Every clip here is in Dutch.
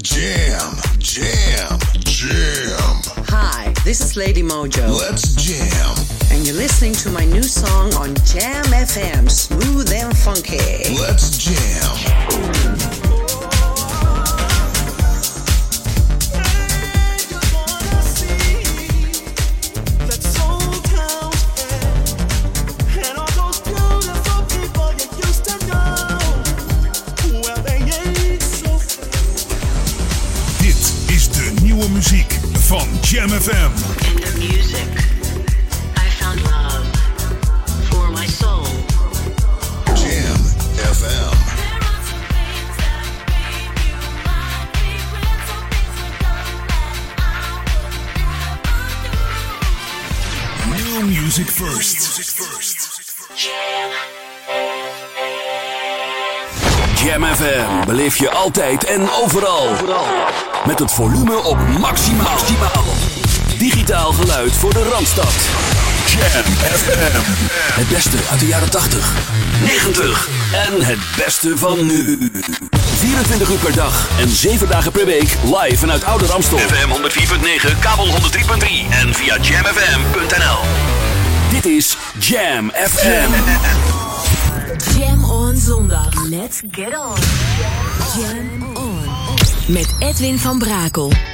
Jam, jam, jam. Hi, this is Lady Mojo, Let's jam. and you're listening to my new song on Jam FM, Smooth and Funky. Let's jam. FM. New music first. Jam FM beleef je altijd en overal. Met het volume op maximaal. Digitaal geluid voor de Randstad. Jam FM. Het beste uit de jaren 80, 90 en het beste van nu. 24 uur per dag en 7 dagen per week live vanuit Oude Ramstel. FM 104.9, kabel 103.3 en via jamfm.nl. Dit is Jam FM. Jam on zondag. Let's get on. Jam on. Met Edwin van Brakel.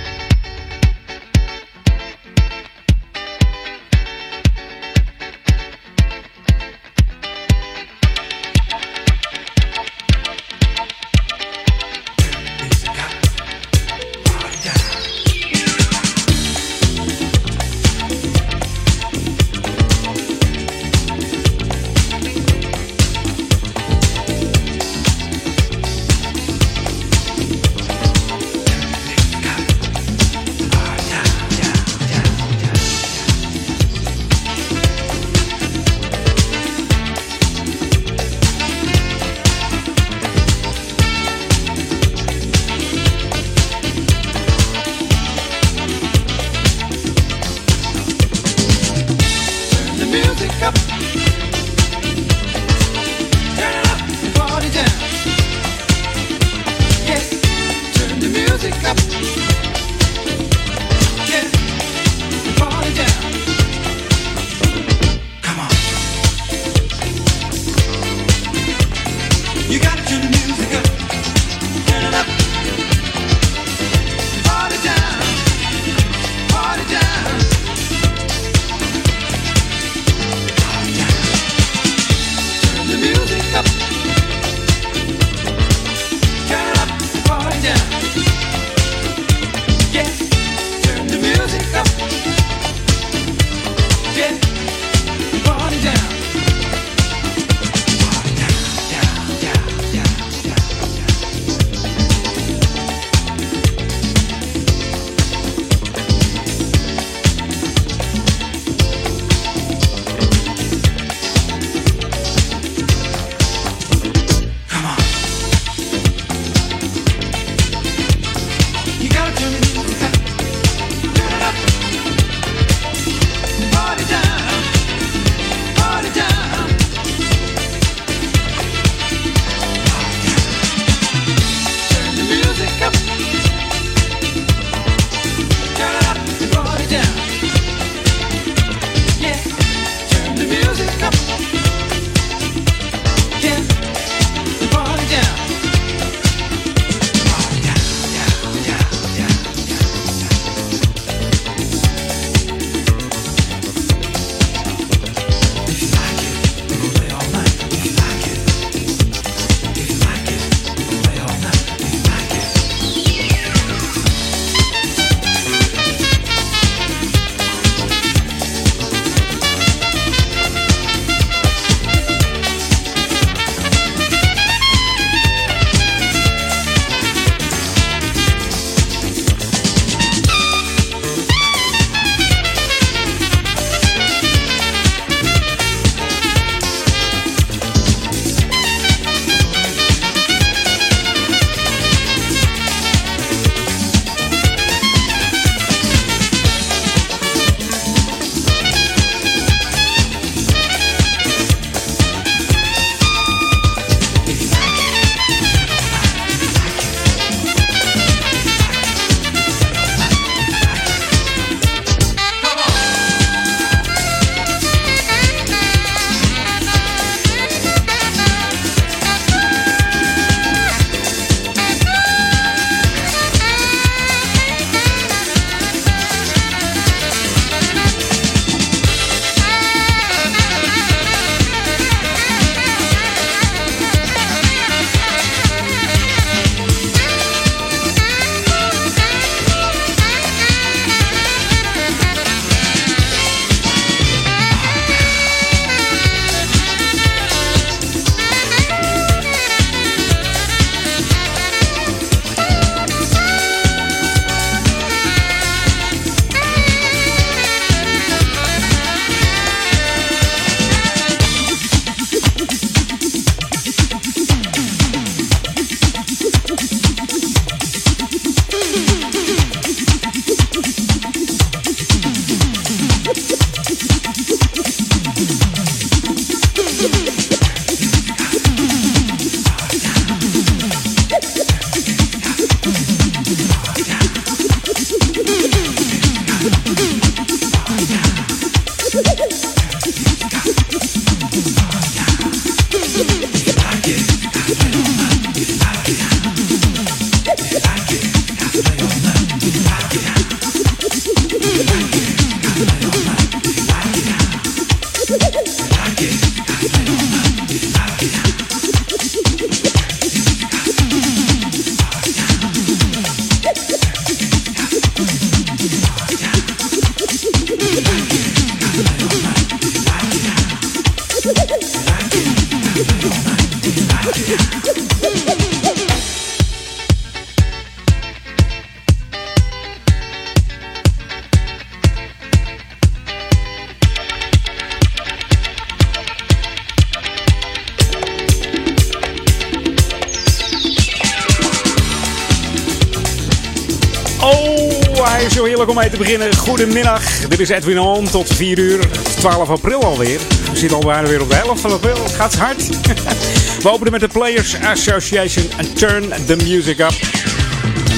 Hij zo heerlijk om mee te beginnen. Goedemiddag. Dit is Edwin On tot 4 uur. Het is 12 april alweer. We zitten al bijna weer op de helft van april. Het gaat hard. We openen met de Players Association en Turn the Music Up.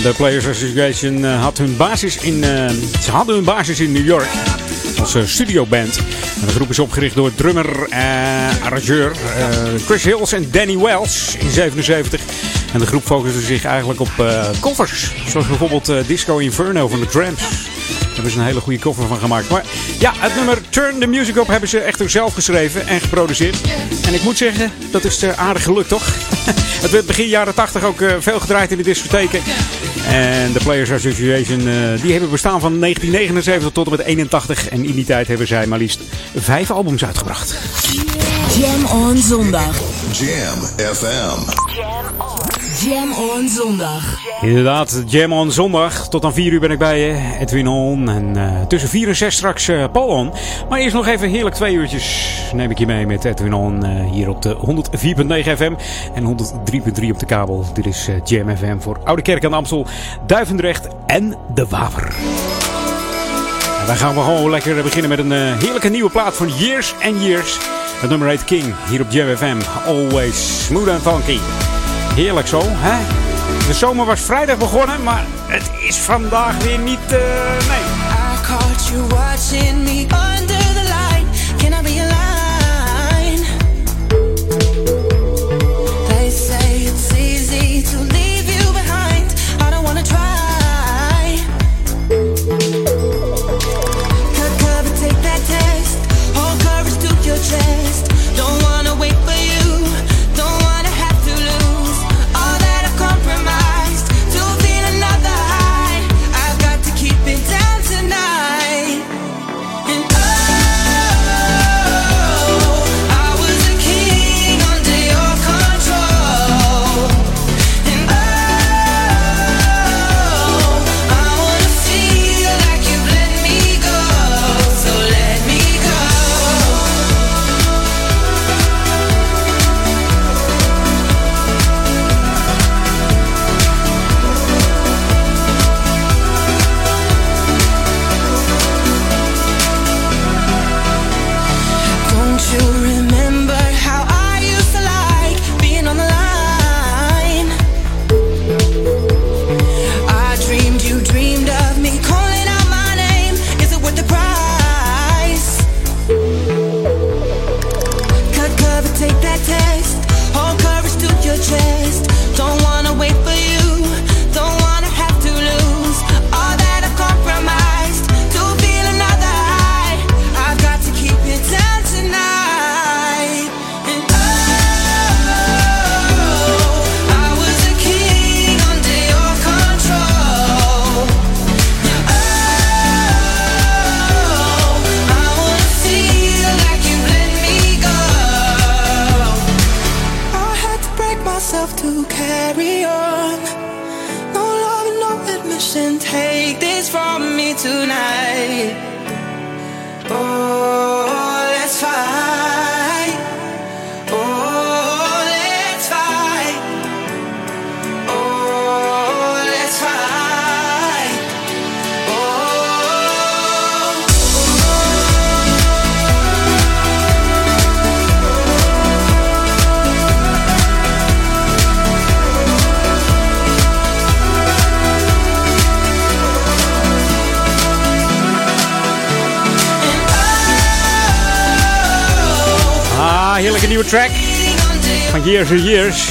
De Players Association eh, had hun basis in, eh, ze hadden hun basis in New York als uh, studioband. De groep is opgericht door drummer en arrangeur eh, Chris Hills en Danny Wells in 77. En de groep focuste zich eigenlijk op eh, covers. Zoals bijvoorbeeld eh, Disco Inferno van de Tramps. Daar hebben ze een hele goede cover van gemaakt. Maar ja, het nummer Turn the Music Up hebben ze echter zelf geschreven en geproduceerd. En ik moet zeggen, dat is aardig gelukt toch? het werd begin jaren 80 ook eh, veel gedraaid in de discotheken. En de Players Association eh, die hebben bestaan van 1979 tot en met 81. En in die tijd hebben zij maar liefst vijf albums uitgebracht. Jam on zondag. Jam FM. Jam on zondag. Inderdaad, Jam on zondag. Tot aan 4 uur ben ik bij je, Edwin On. En eh, tussen 4 en 6 straks eh, Paul On. Maar eerst nog even heerlijk twee uurtjes neem ik je mee met Edwin On. eh, hier op de 104.9 FM en 103.3 op de kabel. Dit is Jam FM voor Oude Kerk aan Amstel, Duivendrecht en De Waver. En dan gaan we gewoon lekker beginnen met een heerlijke nieuwe plaat van Years and Years. Het nummer heet King, hier op Jam FM. Always smooth and funky. Heerlijk zo, hè? De zomer was vrijdag begonnen, maar het is vandaag weer niet, eh, nee. I track van Years and Years.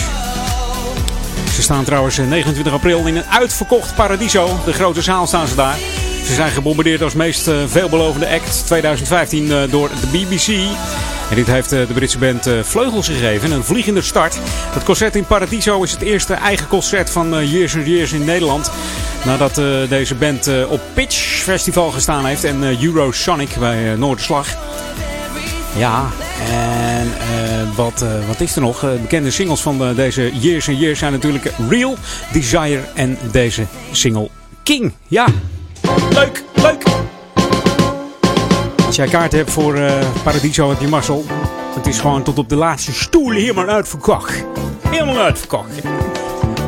Ze staan trouwens eh, 29 april in een uitverkocht Paradiso. De grote zaal staan ze daar. Ze zijn gebombardeerd als meest eh, veelbelovende act 2015 eh, door de BBC. En dit heeft eh, de Britse band eh, vleugels gegeven. Een vliegende start. Het concert in Paradiso is het eerste eigen concert van eh, Years and Years in Nederland. Nadat eh, deze band eh, op Pitch Festival gestaan heeft en eh, Eurosonic bij eh, Noorderslag. Ja, en eh, wat, eh, wat is er nog? Eh, bekende singles van deze Years and Years zijn natuurlijk Real, Desire en deze single King. Ja, leuk, leuk. Als jij kaart hebt voor Paradiso heb je mazzel. Het is gewoon tot op de laatste stoel helemaal uitverkocht. Helemaal uitverkocht.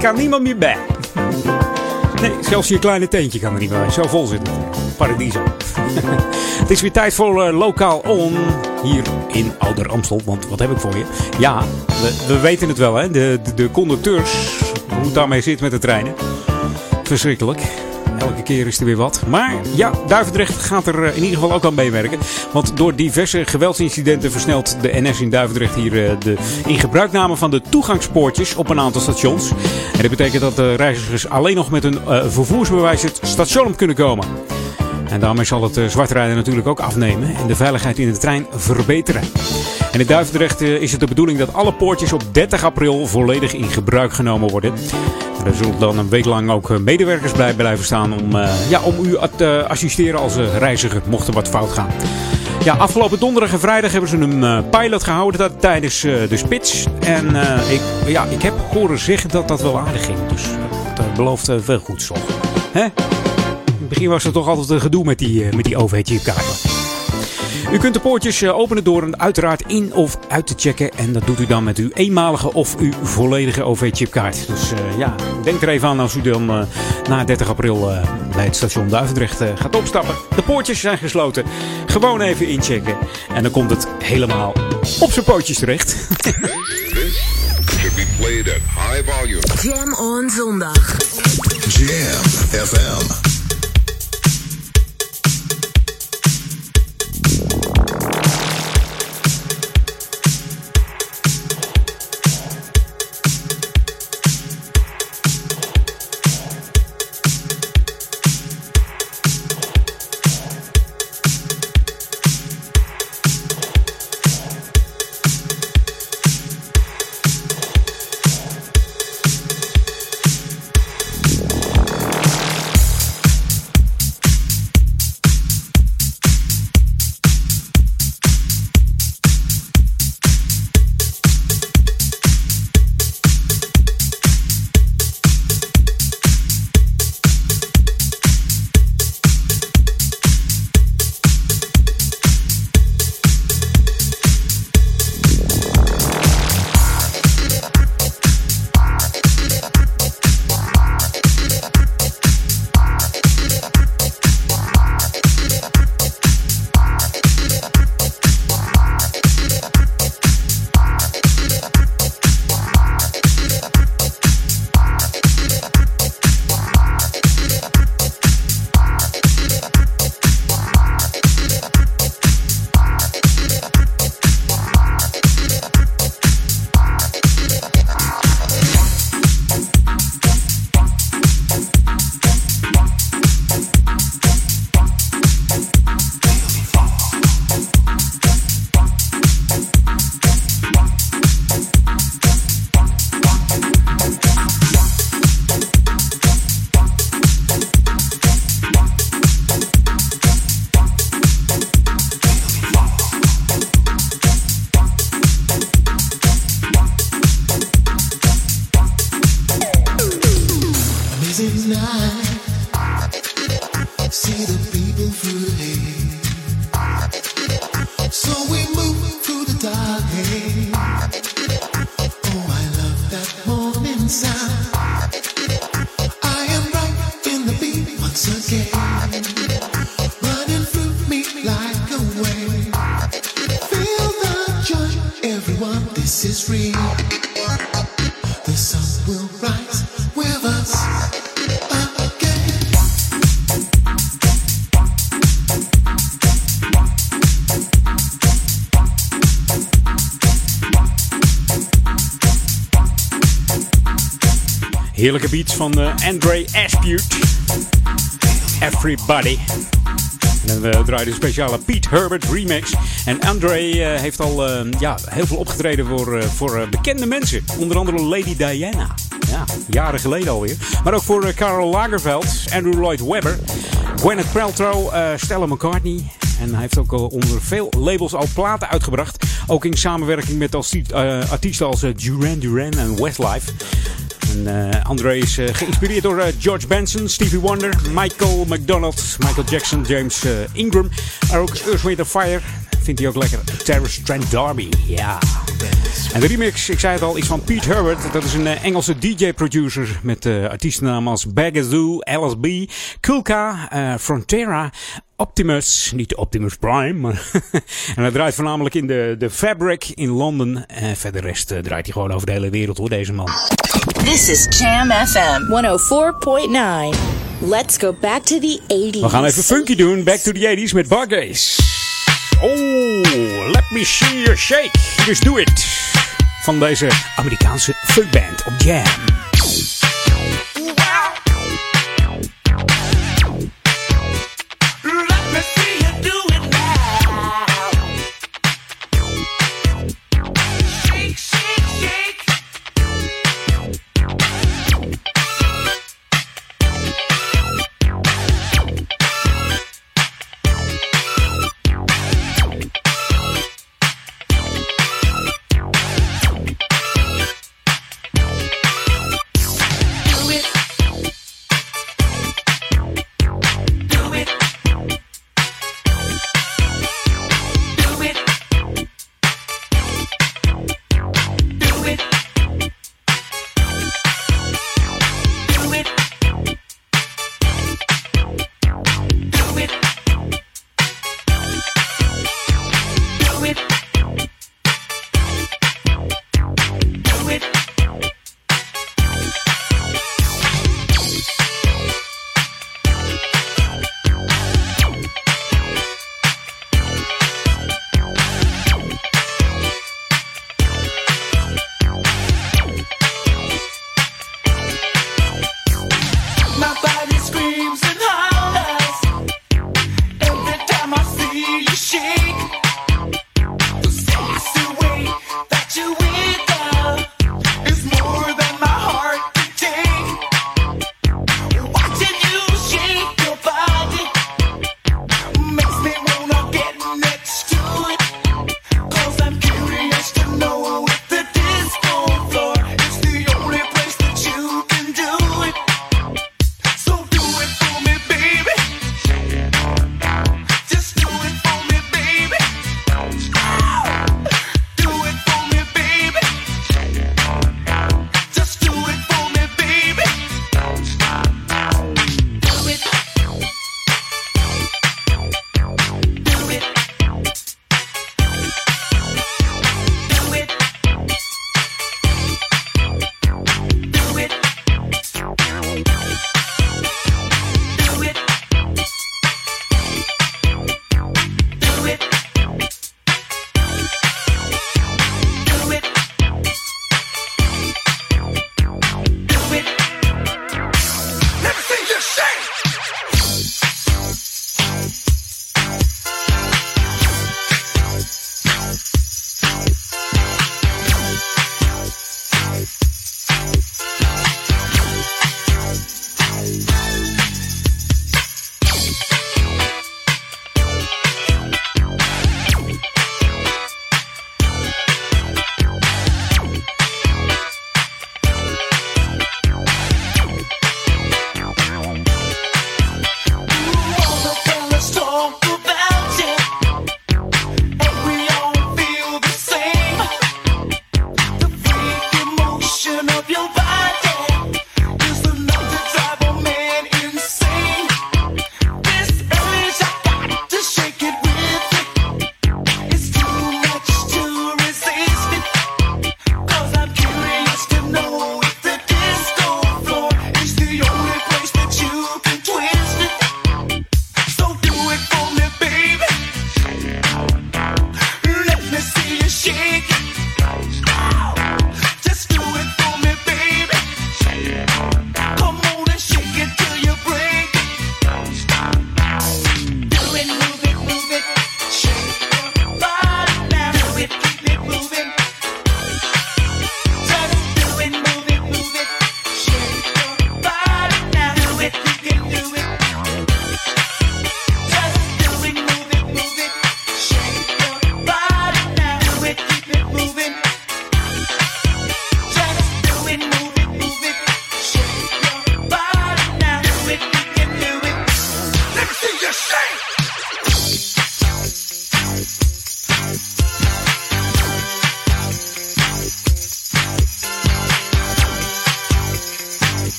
Kan niemand meer bij. Nee, zelfs je kleine teentje kan er niet bij. Zo vol zit. Paradiso. het is weer tijd voor uh, Lokaal On. Hier in Ouder Amstel. Want wat heb ik voor je? Ja, we, we weten het wel hè. De, de, conducteurs. Hoe het daarmee zit met de treinen. Verschrikkelijk. Elke keer is er weer wat. Maar ja, Duivendrecht gaat er in ieder geval ook aan meewerken. Want door diverse geweldsincidenten versnelt de NS in Duivendrecht hier de ingebruikname van de toegangspoortjes op een aantal stations. En dat betekent dat de reizigers alleen nog met uh, vervoersbewijs het station kunnen komen. En daarmee zal het uh, zwartrijden natuurlijk ook afnemen en de veiligheid in de trein verbeteren. En in Duivendrecht uh, is het de bedoeling dat alle poortjes op 30 april volledig in gebruik genomen worden. Er zullen dan een week lang ook medewerkers bij blijven staan om, ja, om u te assisteren als reiziger mocht er wat fout gaan. Ja, afgelopen donderdag en vrijdag hebben ze een pilot gehouden dat, tijdens de spits. En ik, ja, ik heb horen zeggen dat dat wel aardig ging. Dus dat belooft veel goeds toch. Hè? In het begin was er toch altijd een gedoe met die, met die OV-chipkaarten. U kunt de poortjes openen door een uiteraard in of uit te checken. En dat doet u dan met uw eenmalige of uw volledige OV-chipkaart. Dus uh, ja, denk er even aan als u dan uh, na 30 april uh, bij het station Duivendrecht gaat opstappen. De poortjes zijn gesloten. Gewoon even inchecken. En dan komt het helemaal op zijn pootjes terecht. should be played at high volume. Jam on zondag. Jam FM. Beats van uh, Andre Aspute. Everybody. En we draaien een speciale Pete Herbert remix. En Andre uh, heeft al ja, heel veel opgetreden voor, voor bekende mensen. Onder andere Lady Diana. Ja, jaren geleden alweer. Maar ook voor Carol Lagerfeld, Andrew Lloyd Webber, Gwyneth Paltrow, Stella McCartney. En hij heeft ook onder veel labels al platen uitgebracht. Ook in samenwerking met artiesten als Duran Duran en Westlife. En uh, André is uh, geïnspireerd door uh, George Benson, Stevie Wonder, Michael McDonald, Michael Jackson, James Ingram. Maar ook Earth, Wind Fire vindt hij ook lekker. Terrence Trent D'Arby, ja. En de remix, ik zei het al, is van Pete Herbert. Dat is een eh, Engelse DJ-producer met artiestennamen als Bagazoo, LSB, Kulka, Frontera, Optimus, niet de Optimus Prime, maar en hij draait voornamelijk in de, de Fabric in Londen. En verder rest uh, draait hij gewoon over de hele wereld hoor, deze man. This is Jam FM 104.9. Let's go back to the 80s. We gaan even funky doen, back to the 80s met Bargaze. Oh, let me see you shake. Just do it. Van deze Amerikaanse funkband op Jam.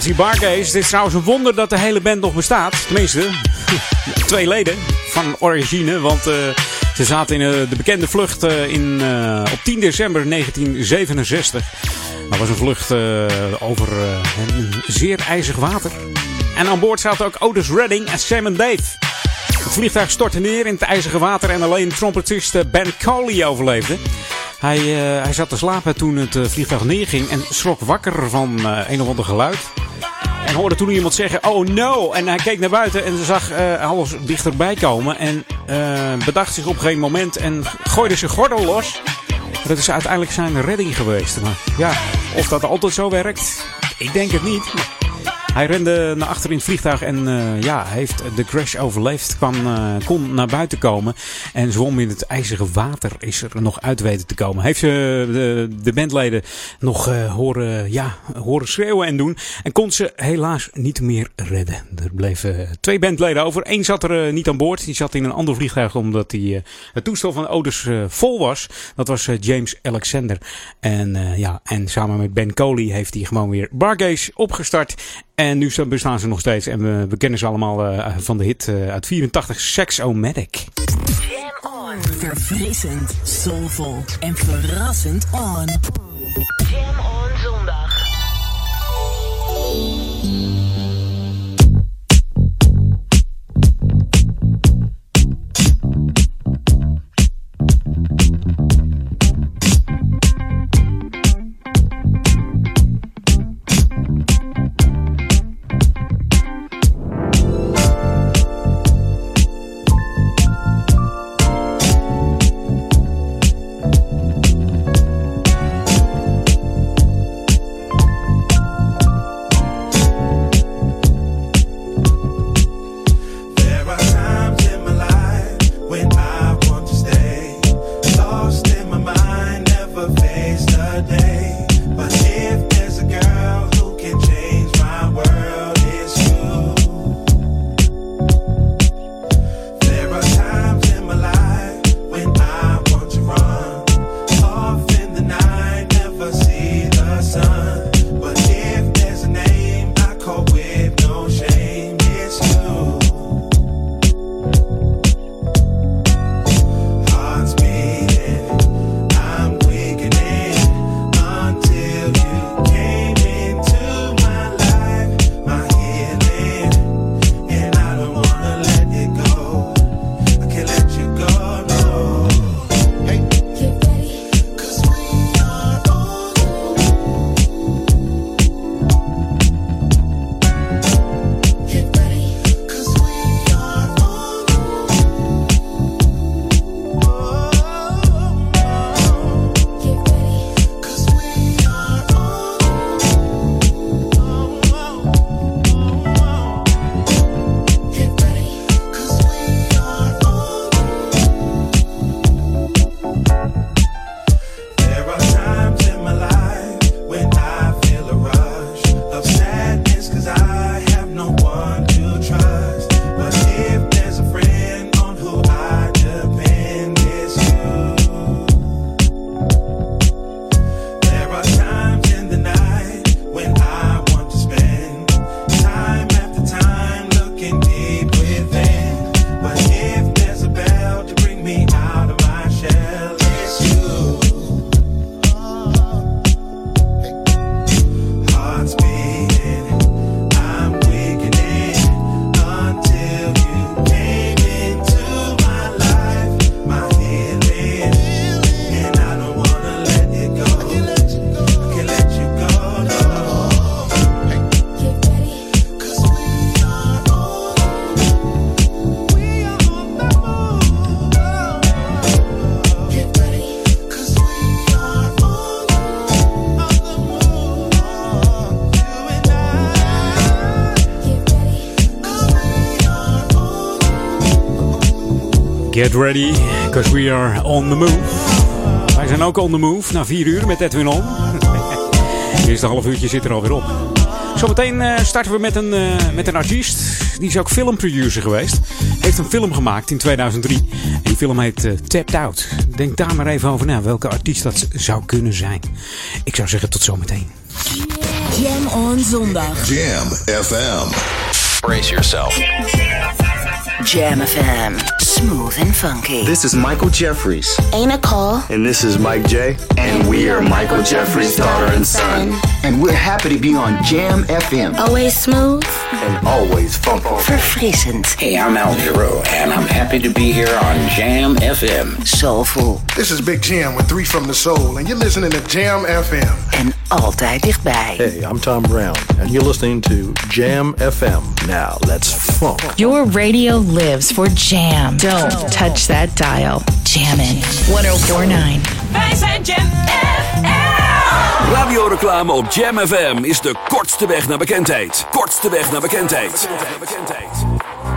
Formatie. Het is trouwens een wonder dat de hele band nog bestaat. Tenminste, twee leden van origine. Want uh, ze zaten in uh, de bekende vlucht uh, in, op 10 december 1967. Dat was een vlucht over zeer ijzig water. En aan boord zaten ook Otis Redding en Sam Dave. Het vliegtuig stortte neer in het ijzige water en alleen trompetist Ben Coley overleefde. Hij, uh, hij zat te slapen toen het uh, vliegtuig neerging en schrok wakker van uh, een of ander geluid. En hoorde toen iemand zeggen, oh no. En hij keek naar buiten en zag alles dichterbij komen. En bedacht zich op geen moment en gooide zijn gordel los. Dat is uiteindelijk zijn redding geweest. Maar ja, of dat altijd zo werkt, ik denk het niet. Hij rende naar achter in het vliegtuig en uh, ja, heeft de crash overleefd. Kwam, uh, kon naar buiten komen en zwom in het ijzige water. Is er nog uit weten te komen. Heeft ze uh, de, de, bandleden nog horen, ja, horen schreeuwen en doen. En kon ze helaas niet meer redden. Er bleven twee bandleden over. Eén zat er niet aan boord. Die zat in een ander vliegtuig omdat die, het toestel van Otis vol was. Dat was James Alexander. En, ja, en samen met Ben Coley heeft hij gewoon weer Bargaze opgestart. En nu bestaan ze nog steeds. En we, kennen ze allemaal uh, van de hit uh, uit 84, Sex-O-Matic. Jam on. Verfrissend, soulvol en verrassend on Get ready, because we are on the move. Wij zijn ook on the move na vier uur met Edwin On. Het eerste half uurtje zit er alweer op. Zometeen uh, starten we met een, uh, met een artiest. Die is ook filmproducer geweest. Heeft een film gemaakt in 2003. En die film heet uh, Tapped Out. Denk daar maar even over na welke artiest dat zou kunnen zijn. Ik zou zeggen tot zometeen. Jam on zondag. Jam FM. Brace yourself. Jam FM. Smooth and funky. This is Michael Jeffries. Ain't Nicole. And this is Mike J. And, we are Michael Jeffries' daughter and son. And we're happy to be on Jam FM. Always smooth. And always funk. Verfrissend. Hey, I'm Al Giro, and I'm happy to be here on Jam FM. Soulful. This is Big Jam with Three from the Soul, and you're listening to Jam FM. En altijd dichtbij. Hey, I'm Tom Brown, and you're listening to Jam FM. Now, let's funk. Your radio lives for Jam. Don't touch that dial. Jammin' 1049. Wij zijn Jam Radioreclame op Jam FM is de kortste weg naar bekendheid. Kortste weg naar bekendheid.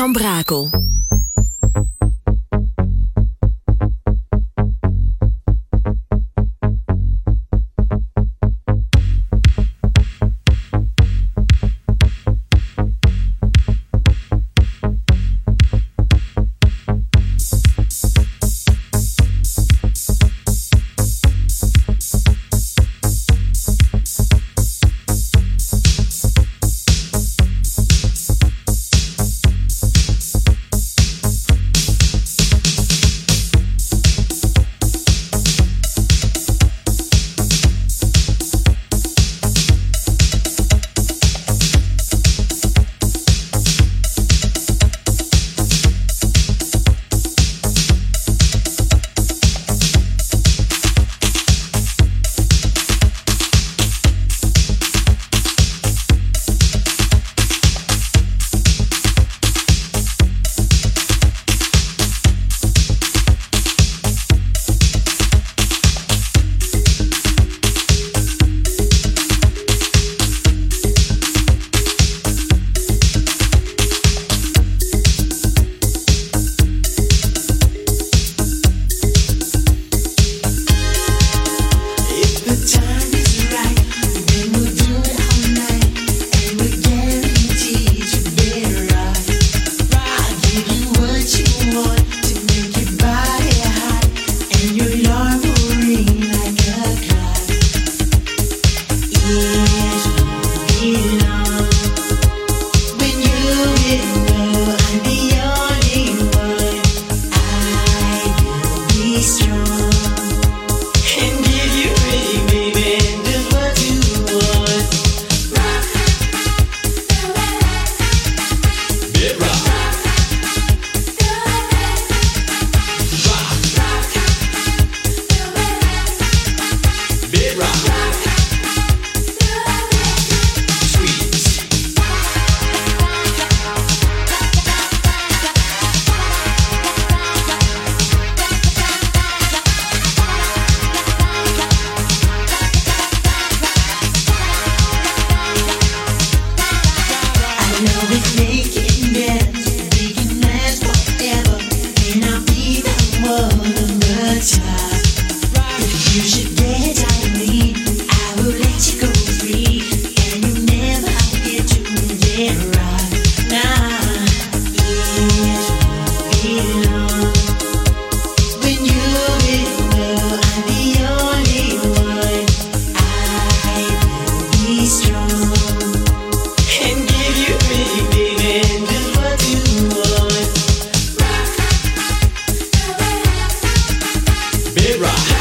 Van Brakel. mirror.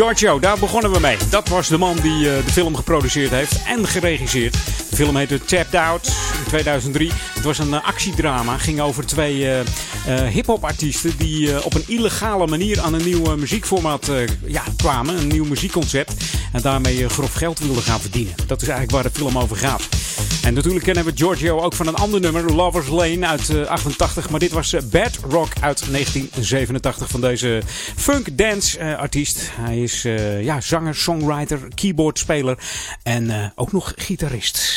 Giorgio, daar begonnen we mee. Dat was de man die eh, de film geproduceerd heeft en geregisseerd. De film heette Tapped Out in 2003. Het was een eh, actiedrama. ging over twee eh, hip-hop artiesten die op een illegale manier aan een nieuw muziekformaat ja, kwamen. Een nieuw muziekconcept. En daarmee grof geld wilden gaan verdienen. Dat is eigenlijk waar de film over gaat. En natuurlijk kennen we Giorgio ook van een ander nummer, Lovers Lane uit eh, 88. Maar dit was eh, Bad Rock uit 1987 van deze funk dance eh, artiest. Hij is ja, zanger, songwriter, keyboardspeler en ook nog gitarist.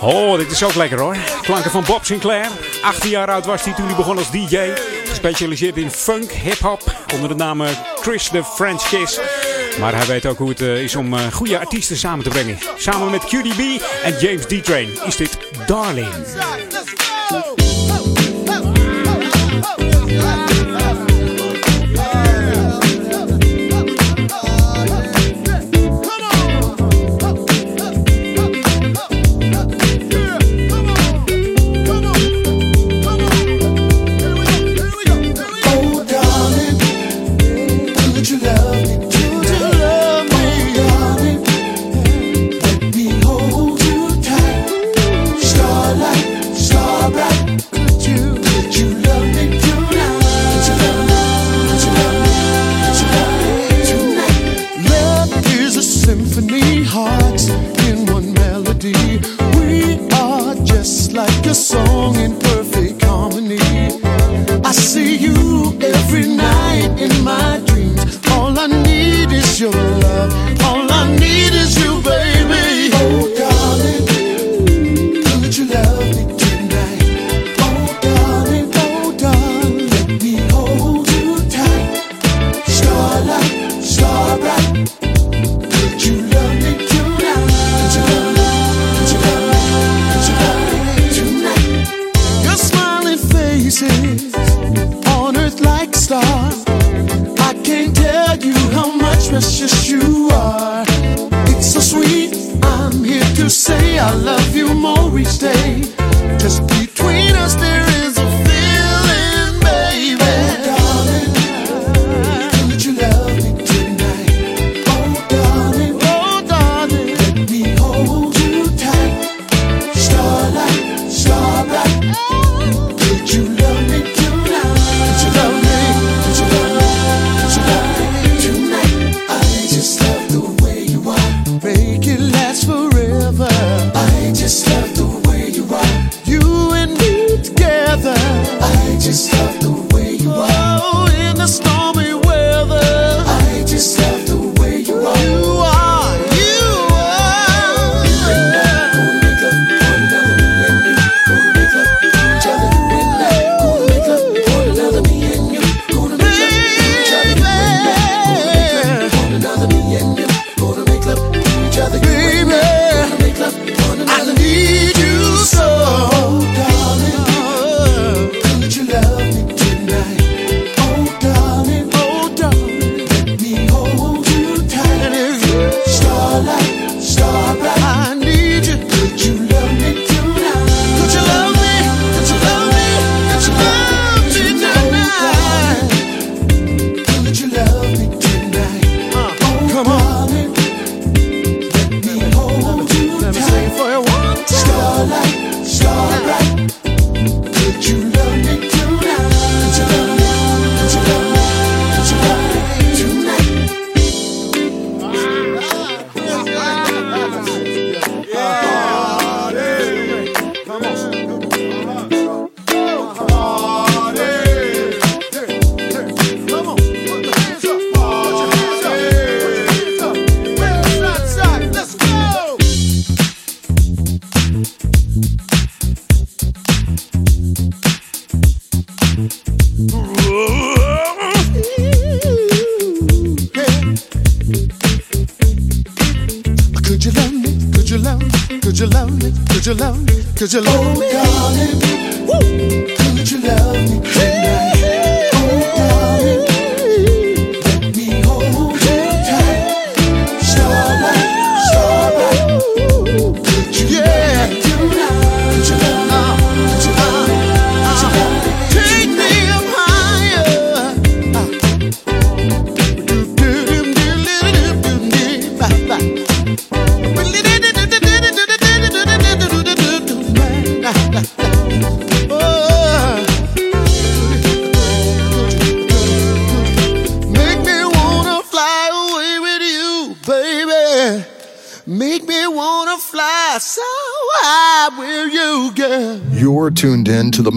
Oh, dit is ook lekker hoor. Klanken van Bob Sinclair. 18 jaar oud was hij toen hij begon als DJ. Gespecialiseerd in funk, hip-hop. Onder de naam Chris the French Kiss. Maar hij weet ook hoe het eh, is om eh, goede artiesten samen te brengen. Samen met QDB en James D. Train is dit Darling.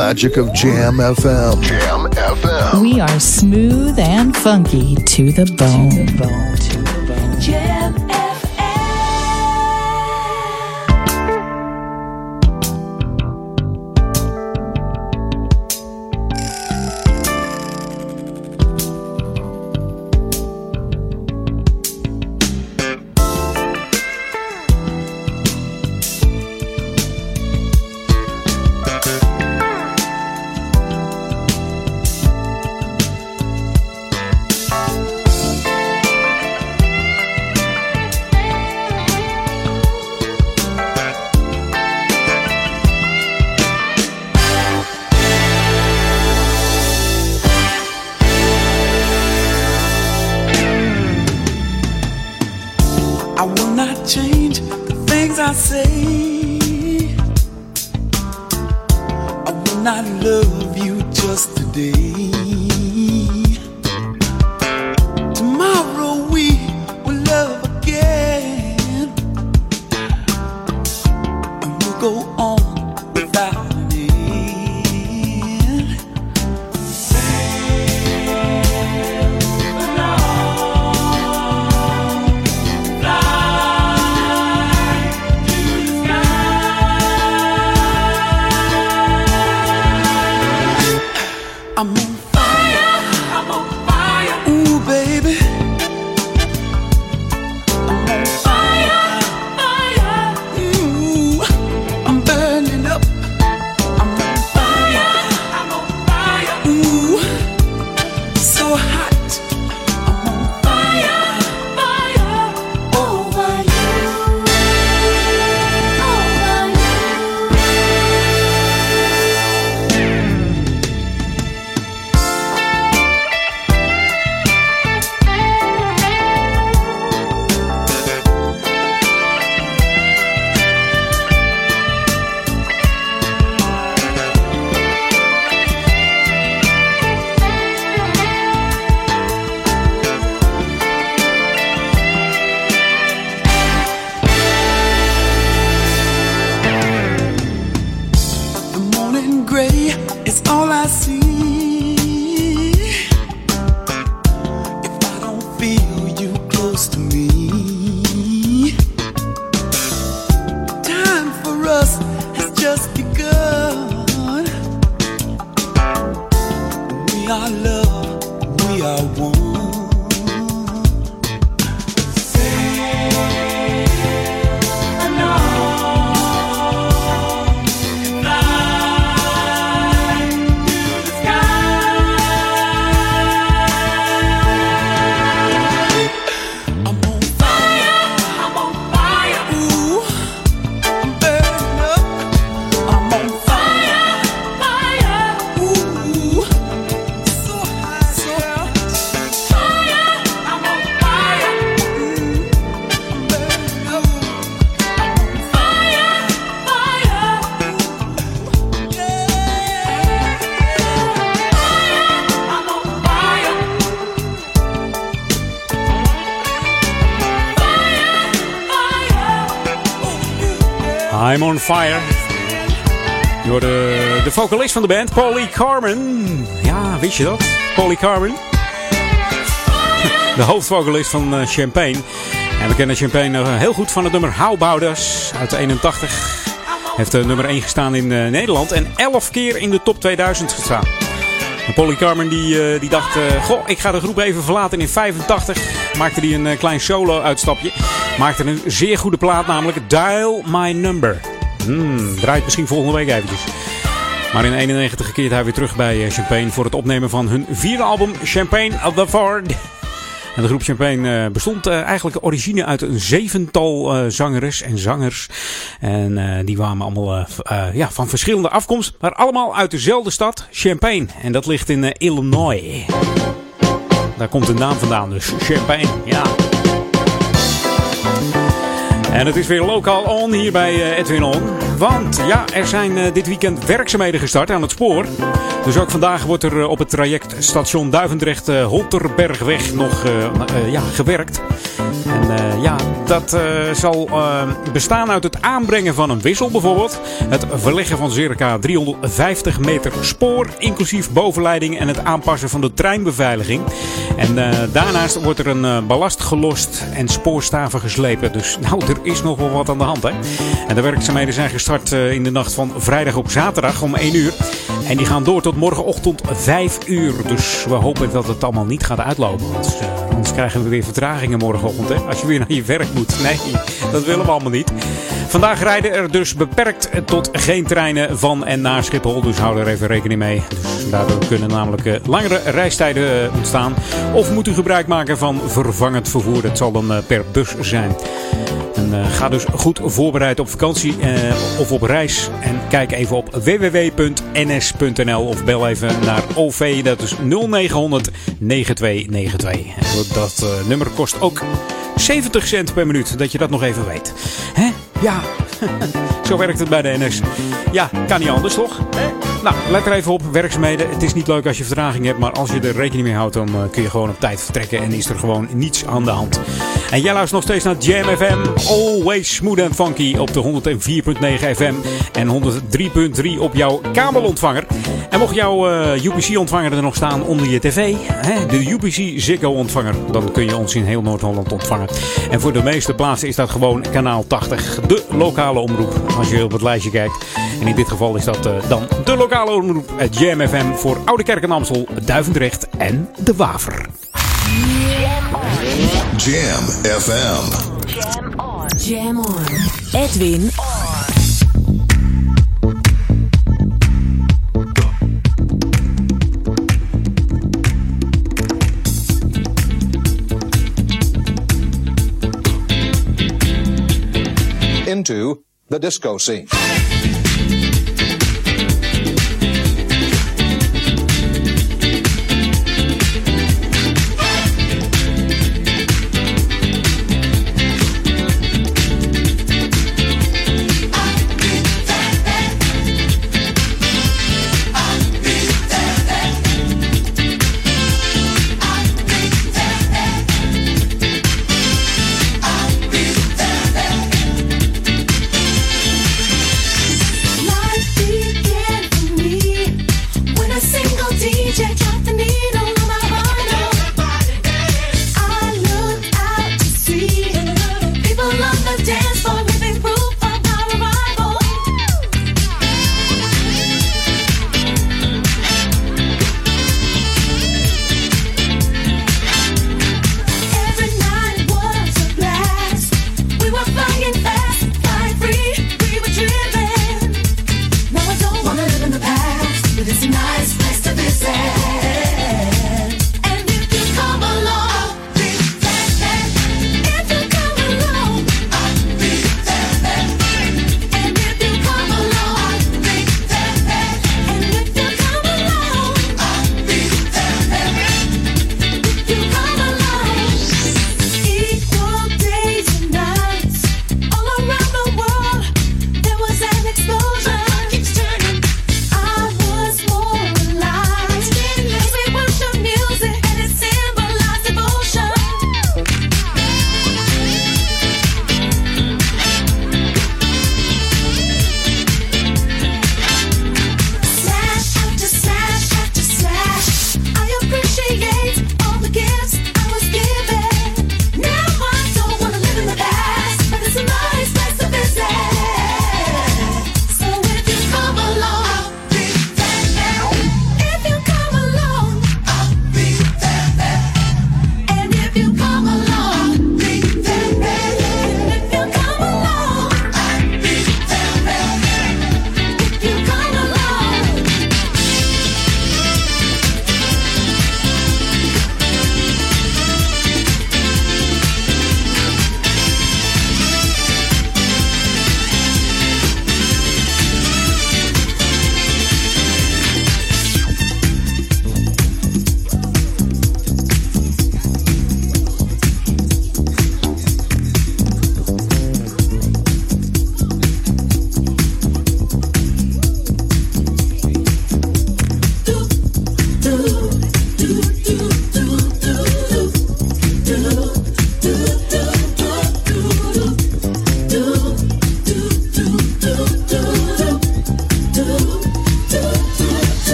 Magic of Jam FM. Jam FM. We are smooth and funky to the bone. Jam fire. Je hoorde de vocalist van de band, Polly Carmen. Ja, wist je dat? Polly Carmen. De hoofdvocalist van eh, Champagne. En we kennen Champagne nog heel goed van het nummer Us uit 81. Heeft uh, nummer 1 gestaan in Nederland en 11 keer in de top 2000 gestaan. Polly Carmen die, die dacht, goh, ik ga de groep even verlaten in 85. Maakte hij een klein solo-uitstapje. Maakte een zeer goede plaat, namelijk Dial My Number. Hmm, draait misschien volgende week eventjes. Maar in 91 keert hij weer terug bij Champagne voor het opnemen van hun vierde album Champagne of the Ford. En de groep Champagne uh, bestond uh, eigenlijk origine uit een zevental zangeres en zangers. En die kwamen allemaal ja, van verschillende afkomst, maar allemaal uit dezelfde stad, Champagne. En dat ligt in Illinois. Daar komt de naam vandaan, dus Champagne, ja. En het is weer lokaal on hier bij Edwin On. Want ja, er zijn uh, dit weekend werkzaamheden gestart aan het spoor. Dus ook vandaag wordt er uh, op het traject station Duivendrecht-Holterbergweg nog ja, gewerkt. En ja, dat zal bestaan uit het aanbrengen van een wissel bijvoorbeeld. Het verleggen van circa 350 meter spoor, inclusief bovenleiding en het aanpassen van de treinbeveiliging. En daarnaast wordt er een ballast gelost en spoorstaven geslepen. Dus nou, er is nog wel wat aan de hand hè. En de werkzaamheden zijn gestart uh, in de nacht van vrijdag op zaterdag om 1 uur. En die gaan door tot morgenochtend 5 uur. Dus we hopen dat het allemaal niet gaat uitlopen. Want uh, anders krijgen we weer vertragingen morgenochtend. Hè? Als je weer naar je werk moet. Nee, dat willen we allemaal niet. Vandaag rijden er dus beperkt tot geen treinen van en naar Schiphol. Dus hou er even rekening mee. Dus daardoor kunnen namelijk uh, langere reistijden ontstaan. Of moet u gebruik maken van vervangend vervoer. Dat zal dan per bus zijn. En uh, ga dus goed voorbereid op vakantie uh, of op reis. En kijk even op www.ns.nl of bel even naar OV. Dat is 0900 9292. En dat uh, nummer kost ook 70 cent per minuut. Dat je dat nog even weet. Hè? Ja, zo werkt het bij de NS. Ja, kan niet anders toch? Hè? Nou, let er even op. Werkzaamheden. Het is niet leuk als je vertraging hebt. Maar als je er rekening mee houdt, dan uh, kun je gewoon op tijd vertrekken. En is er gewoon niets aan de hand. En jij luistert nog steeds naar Jam FM. Always smooth and funky op de 104.9 FM. En 103.3 op jouw kabelontvanger. En mocht jouw uh, UPC-ontvanger er nog staan onder je tv. Hè, de UPC Ziggo-ontvanger. Dan kun je ons in heel Noord-Holland ontvangen. En voor de meeste plaatsen is dat gewoon kanaal 80. De lokale omroep. Als je op het lijstje kijkt. En in dit geval is dat uh, dan de lokale omroep Jam FM voor Oude Kerk en Amstel, Duivendrecht en De Waver. Jam FM. Jam on. Jam on. Edwin on. Into the disco scene.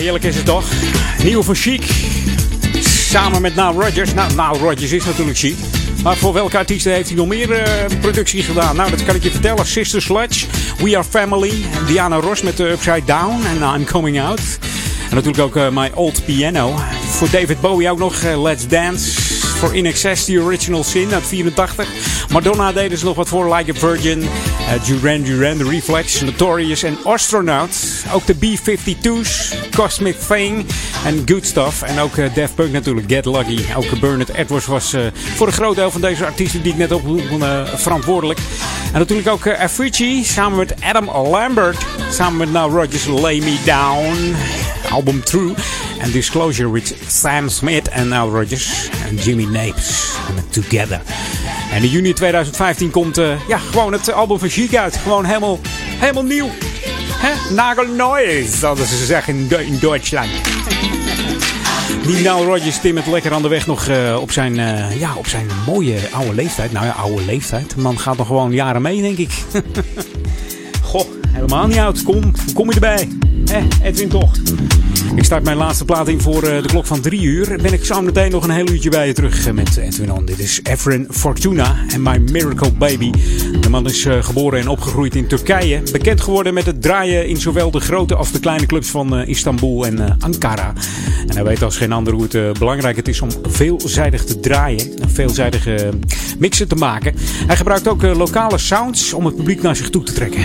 Heerlijk is het toch? Nieuw van Chic. Samen met Nile Rodgers. Nou, Nile Rodgers is natuurlijk chic. Maar voor welke artiesten heeft hij nog meer uh, productie gedaan? Nou, dat kan ik je vertellen. Sister Sledge, We Are Family. Diana Ross met de Upside Down en I'm Coming Out. En natuurlijk ook uh, My Old Piano. Voor David Bowie ook nog uh, Let's Dance. Voor In Excess, The Original Sin uit 84. Madonna deden ze nog wat voor, Like a Virgin. Uh, Duran Duran, The Reflex, Notorious en Astronaut. Ook de B-52's, Cosmic Thing en Good Stuff. En ook uh, Def Punk natuurlijk, Get Lucky. Ook Bernard Edwards was uh, voor een groot deel van deze artiesten die ik net op verantwoordelijk. En natuurlijk ook Avicii samen met Adam Lambert. Samen met Now Rodgers, Lay Me Down. Album True. En Disclosure with Sam Smith en Now Rodgers. En Jimmy Napes. Together. En in juni 2015 komt uh, ja, gewoon het album van Chic uit. Gewoon helemaal, helemaal nieuw. Hè? Nagelneu, zouden ze zeggen in, in Duitsland. Die Nile Rodgers timmert lekker aan de weg nog uh, op, zijn, uh, ja, op zijn mooie oude leeftijd. Nou ja, oude leeftijd. De man gaat nog gewoon jaren mee, denk ik. Helemaal niet oud. Kom, kom je erbij? Hè, Edwin toch? Ik start mijn laatste plaat in voor de klok van drie uur. Ben ik zo meteen nog een heel uurtje bij je terug met Edwin. Dit is Efren Fortuna en My Miracle Baby. De man is geboren en opgegroeid in Turkije. Bekend geworden met het draaien in zowel de grote als de kleine clubs van Istanbul en Ankara. En hij weet als geen ander hoe het belangrijk het is om veelzijdig te draaien. Veelzijdige mixen te maken. Hij gebruikt ook lokale sounds om het publiek naar zich toe te trekken.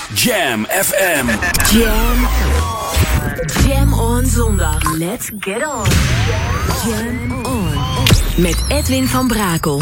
Jam FM. Jam. Jam on zondag. Let's get on. Jam on. Met Edwin van Brakel.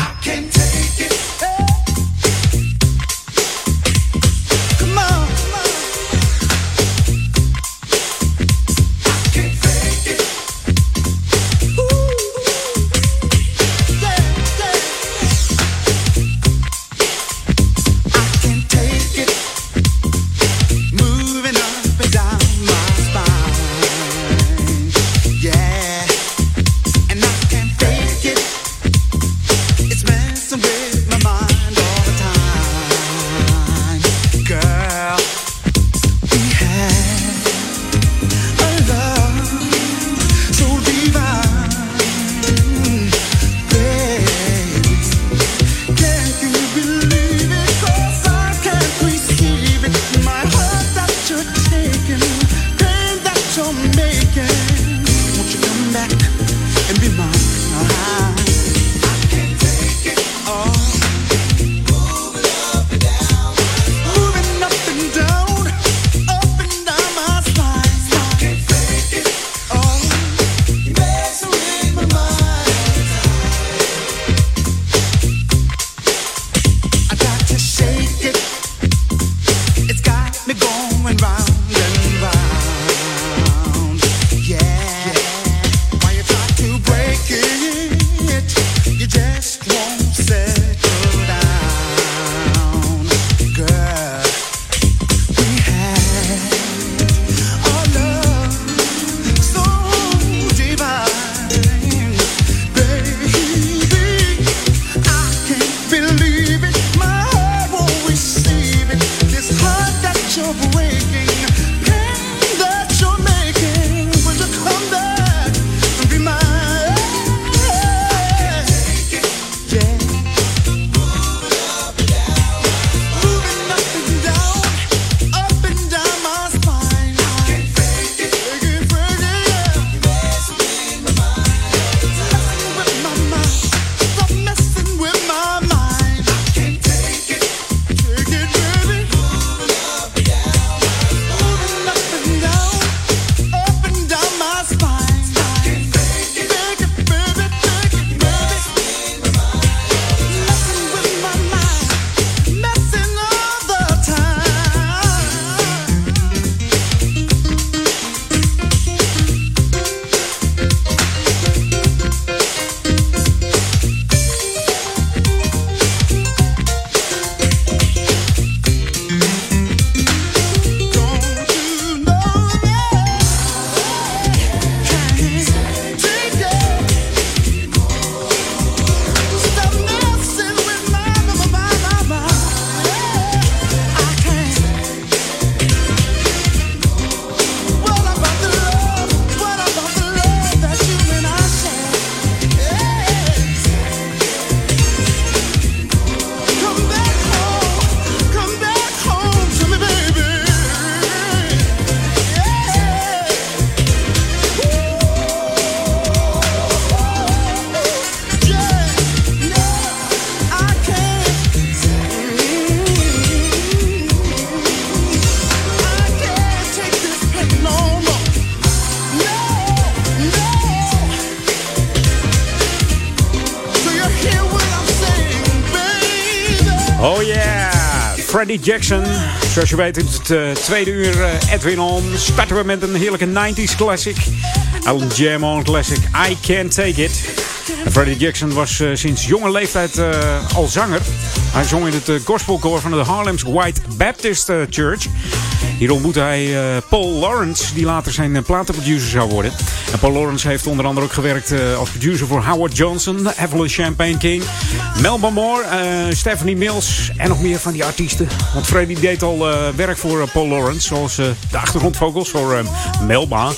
Freddie Jackson. Zoals je weet in het uh, tweede uur uh, Edwin On starten we met een heerlijke 90s classic. Een Jam On classic, I Can't Take It. Freddie Jackson was uh, sinds jonge leeftijd al zanger. Hij zong in het gospelkoor van de Harlem's White Baptist Church. Hier ontmoette hij Paul Lawrence, die later zijn platenproducer zou worden. En Paul Lawrence heeft onder andere ook gewerkt uh, als producer voor Howard Johnson, Evelyn Champagne King, Melba Moore, Stephanie Mills en nog meer van die artiesten. Want Freddy deed al werk voor Paul Lawrence, zoals de achtergrondvogels voor Melba.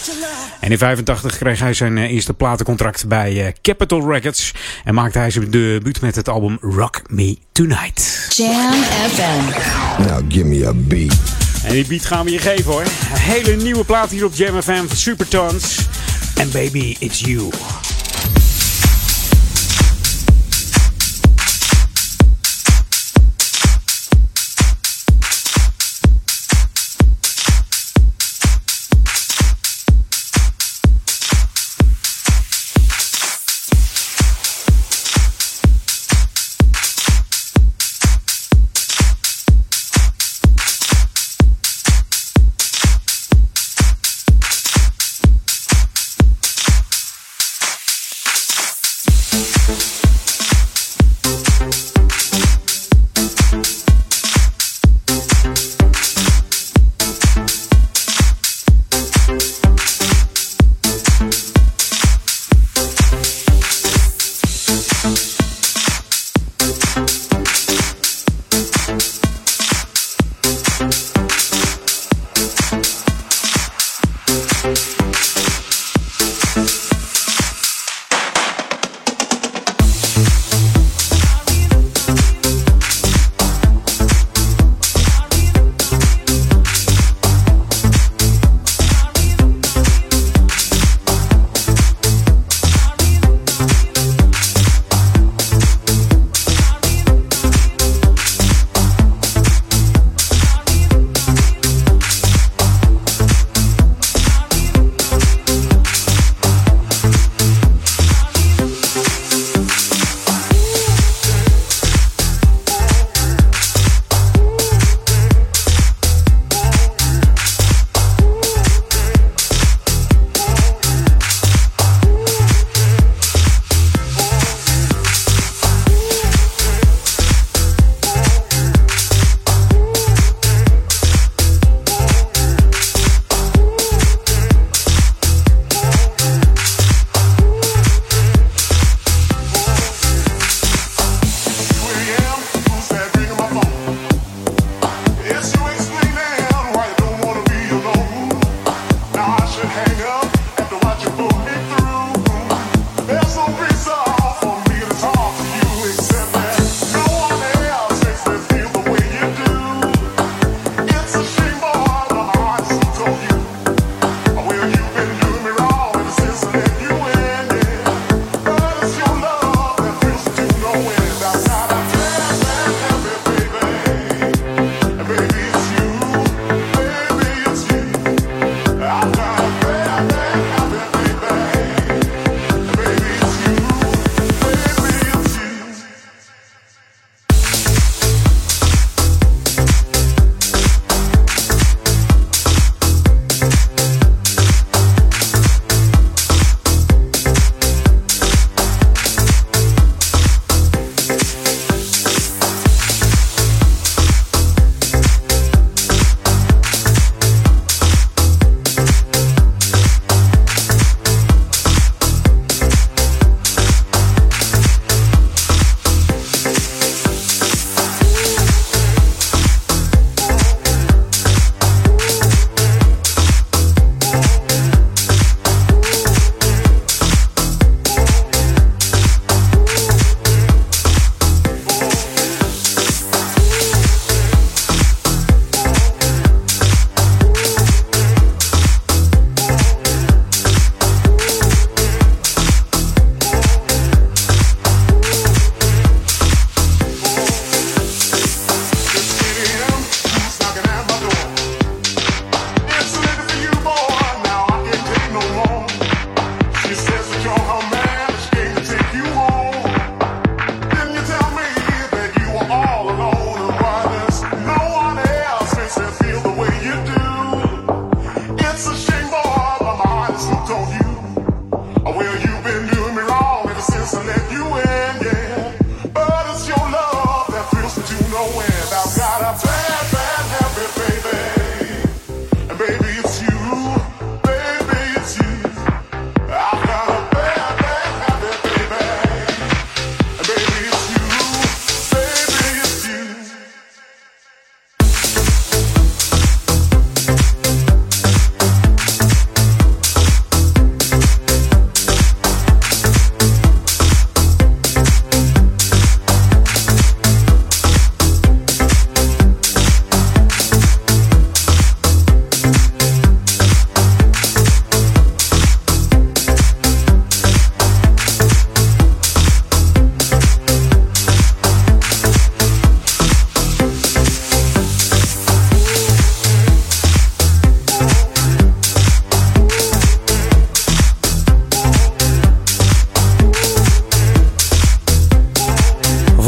En in 85 kreeg hij zijn eerste platencontract bij Capitol Records. En maakte hij zijn debuut met het album Rock Me Tonight. Jam FM. Now give me a beat. En die beat gaan we je geven hoor. Een hele nieuwe plaat hier op Jam FM van Supertons. En baby, it's you.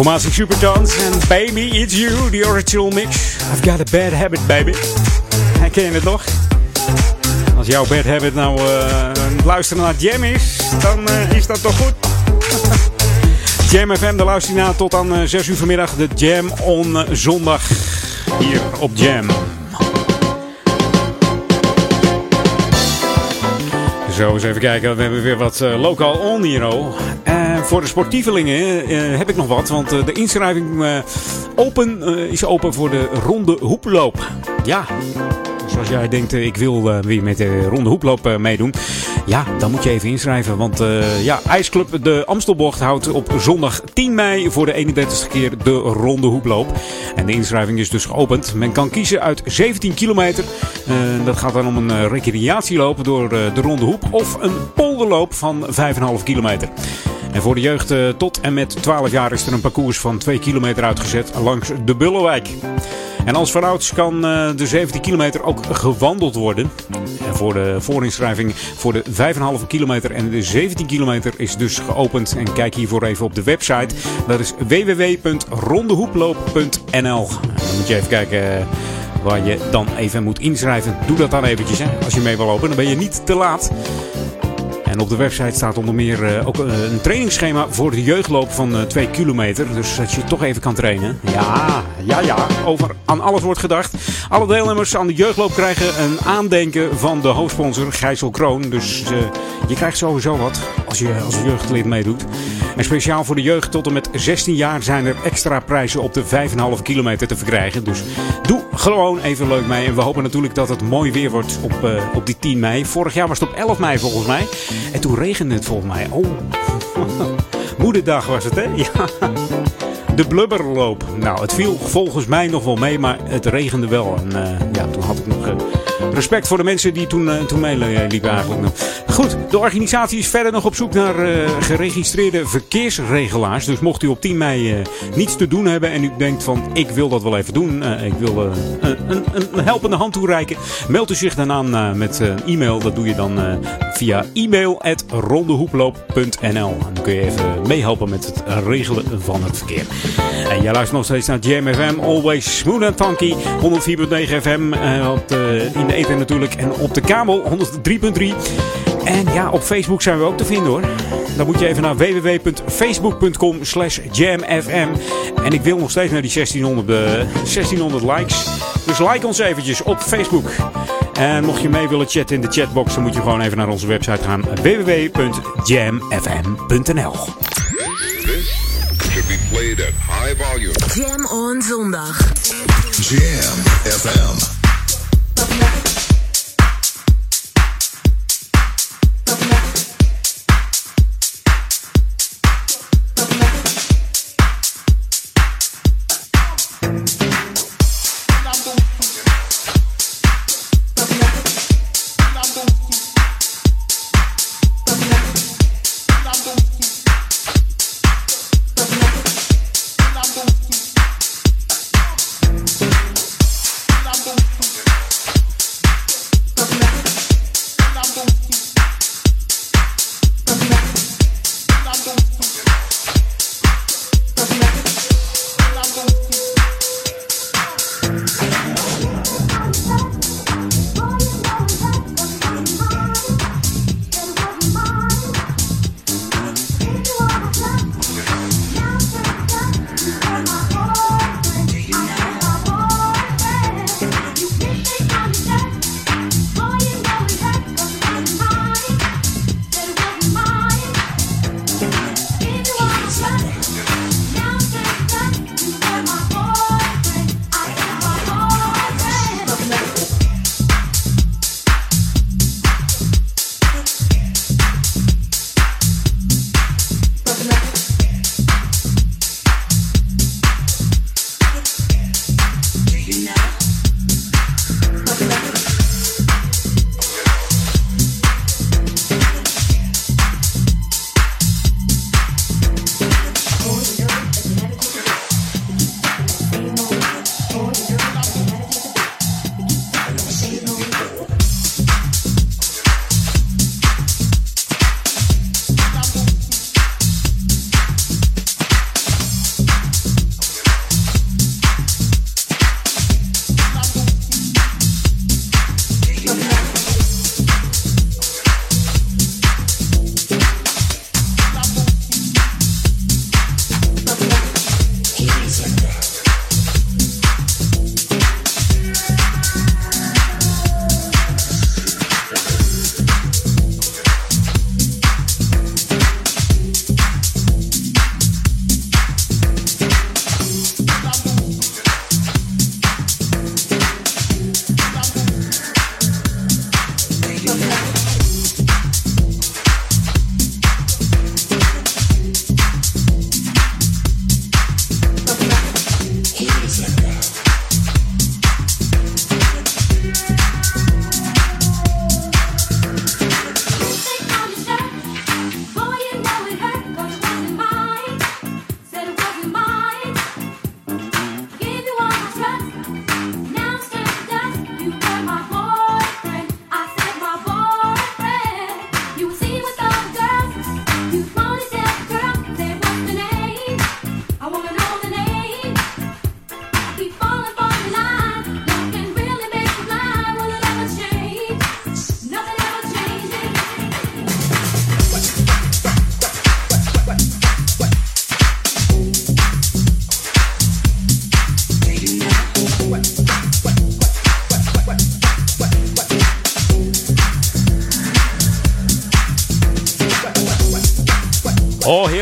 Formatie Supertones en Baby It's You, the original mix. I've got a bad habit, baby. Ken je het nog? Als jouw bad habit nou uh, luisteren naar Jam is, dan uh, is dat toch goed? Jam FM, de luister na tot aan uh, 6 uur vanmiddag. De Jam on zondag hier op Jam. Zo, eens even kijken. We hebben weer wat lokaal on hier. Uh, voor de sportievelingen uh, heb ik nog wat. Want de inschrijving open, is open voor de ronde hoeploop. Ja, dus als jij denkt, ik wil weer met de ronde hoeploop meedoen. Ja, dan moet je even inschrijven. Want ja, IJsclub de Amstelbocht houdt op zondag 10 mei voor de 31ste keer de ronde hoeploop. En de inschrijving is dus geopend. Men kan kiezen uit 17 kilometer. Dat gaat dan om een recreatieloop door de ronde hoep. Of een polderloop van 5,5 kilometer. En voor de jeugd tot en met 12 jaar is er een parcours van 2 kilometer uitgezet langs de Bullenwijk. En als vanouds kan de 17 kilometer ook gewandeld worden. En voor de voorinschrijving voor de 5,5 kilometer en de 17 kilometer is dus geopend. En kijk hiervoor even op de website. Dat is www.rondehoeploop.nl. Dan moet je even kijken waar je dan even moet inschrijven. Doe dat dan eventjes hè, als je mee wil lopen. Dan ben je niet te laat. En op de website staat onder meer uh, ook uh, een trainingsschema voor de jeugdloop van uh, 2 kilometer. Dus dat je toch even kan trainen. Ja, ja, ja. Over aan alles wordt gedacht. Alle deelnemers aan de jeugdloop krijgen een aandenken van de hoofdsponsor Gijssel Kroon. Dus je krijgt sowieso wat als je als jeugdlid meedoet. En speciaal voor de jeugd tot en met 16 jaar zijn er extra prijzen op de 5,5 kilometer te verkrijgen. Dus doe gewoon even leuk mee. En we hopen natuurlijk dat het mooi weer wordt op, op die 10 mei. Vorig jaar was het op 11 mei volgens mij. En toen regende het volgens mij. Oh, moederdag was het, hè? Ja. De blubberloop. Nou, het viel volgens mij nog wel mee, maar het regende wel. En uh, ja, toen had ik nog uh, respect voor de mensen die toen, uh, toen meeliepen eigenlijk. Goed, de organisatie is verder nog op zoek naar geregistreerde verkeersregelaars. Dus mocht u op 10 mei niets te doen hebben en u denkt van ik wil dat wel even doen. ik wil een, een, een, helpende hand toereiken. Meld u zich dan aan met een e-mail. Dat doe je dan via e-mail.rondehoeploop.nl. En dan kun je even meehelpen met het regelen van het verkeer. En jij luistert nog steeds naar Jam FM, always smooth and funky. 104.9 FM uh, in eten natuurlijk en op de kabel 103.3. En ja, op Facebook zijn we ook te vinden hoor. Dan moet je even naar www.facebook.com slash jamfm. En ik wil nog steeds naar die 1600, uh, 1600 likes. Dus like ons eventjes op Facebook. En mocht je mee willen chatten in de chatbox, dan moet je gewoon even naar onze website gaan. www.jamfm.nl should be played at high volume. Jam on zondag. Jam FM.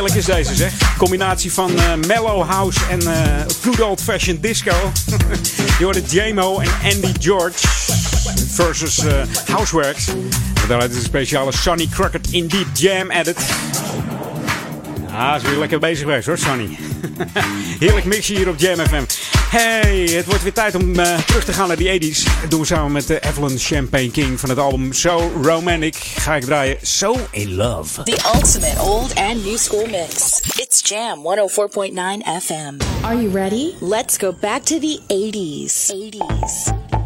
Heerlijk is deze zeg. Combinatie van uh, mellow house en uh, good old fashioned disco. Je hoorde JMO en Andy George versus uh, Houseworks. Daaruit is een speciale Sonny Crockett Indeed Jam Edit. Ah, is weer lekker bezig geweest hoor, Sonny. Heerlijk mixje hier op Jam FM. Hey, het wordt weer tijd om uh, terug te gaan naar die 80s. Dat doen we samen met de uh, Evelyn Champagne King van het album So Romantic. Ga ik draaien So In Love. The ultimate old and new school mix. It's Jam 104.9 FM. Are you ready? Let's go back to the 80s. 80s.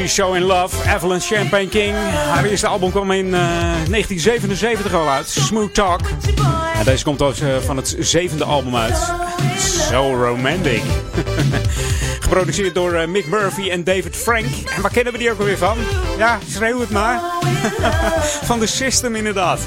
She's So In Love, Evelyn Champagne King. Haar eerste album kwam in uh, 1977 al uit, Smooth Talk. En deze komt ook uh, van het zevende album uit, So Romantic. Geproduceerd door uh, Mick Murphy en David Frank. En waar kennen we die ook alweer van? Ja, schreeuw het maar. van The System inderdaad.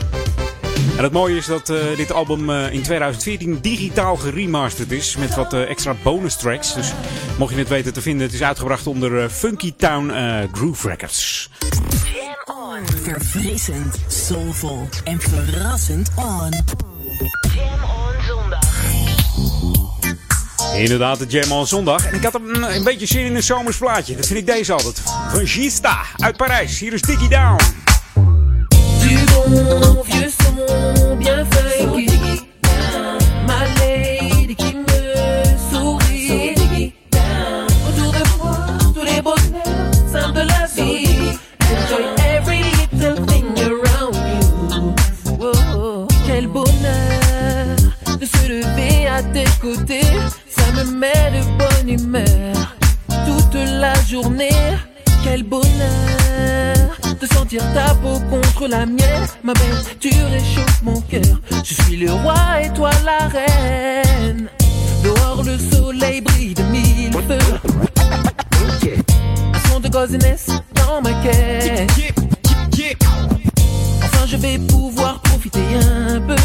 En het mooie is dat uh, dit album uh, in 2014 digitaal geremasterd is. Met wat uh, extra bonus tracks. Dus mocht je het weten te vinden, het is uitgebracht onder Funky Town Groove Records. Jam on. Verfrissend, soulvol en verrassend on. Jam on zondag. Inderdaad, de Jam on zondag. En ik had een, een beetje zin in een zomers plaatje. Dat vind ik deze altijd. Van Gista uit Parijs. Hier is Diggy Down. bien funky. Ma lady qui me sourit. Autour de moi, tous les bonheurs simples de la vie. Enjoy every around you. Oh, oh, quel bonheur de se lever à tes côtés. Ça me met de bonne humeur toute la journée. Quel bonheur sentir ta peau contre la mienne. Ma belle, tu réchauffes mon cœur. Je suis le roi et toi la reine. Dehors le soleil brille de mille feux. Un son de gossiness dans ma quête. Enfin je vais pouvoir profiter un peu.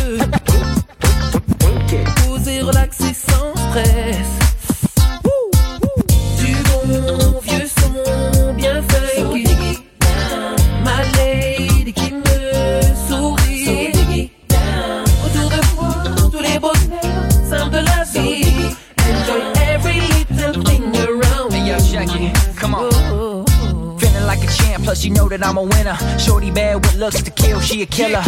Poser, relaxer sans stress. Du plus you know that I'm a winner. Shorty bad with looks to kill, she a killer.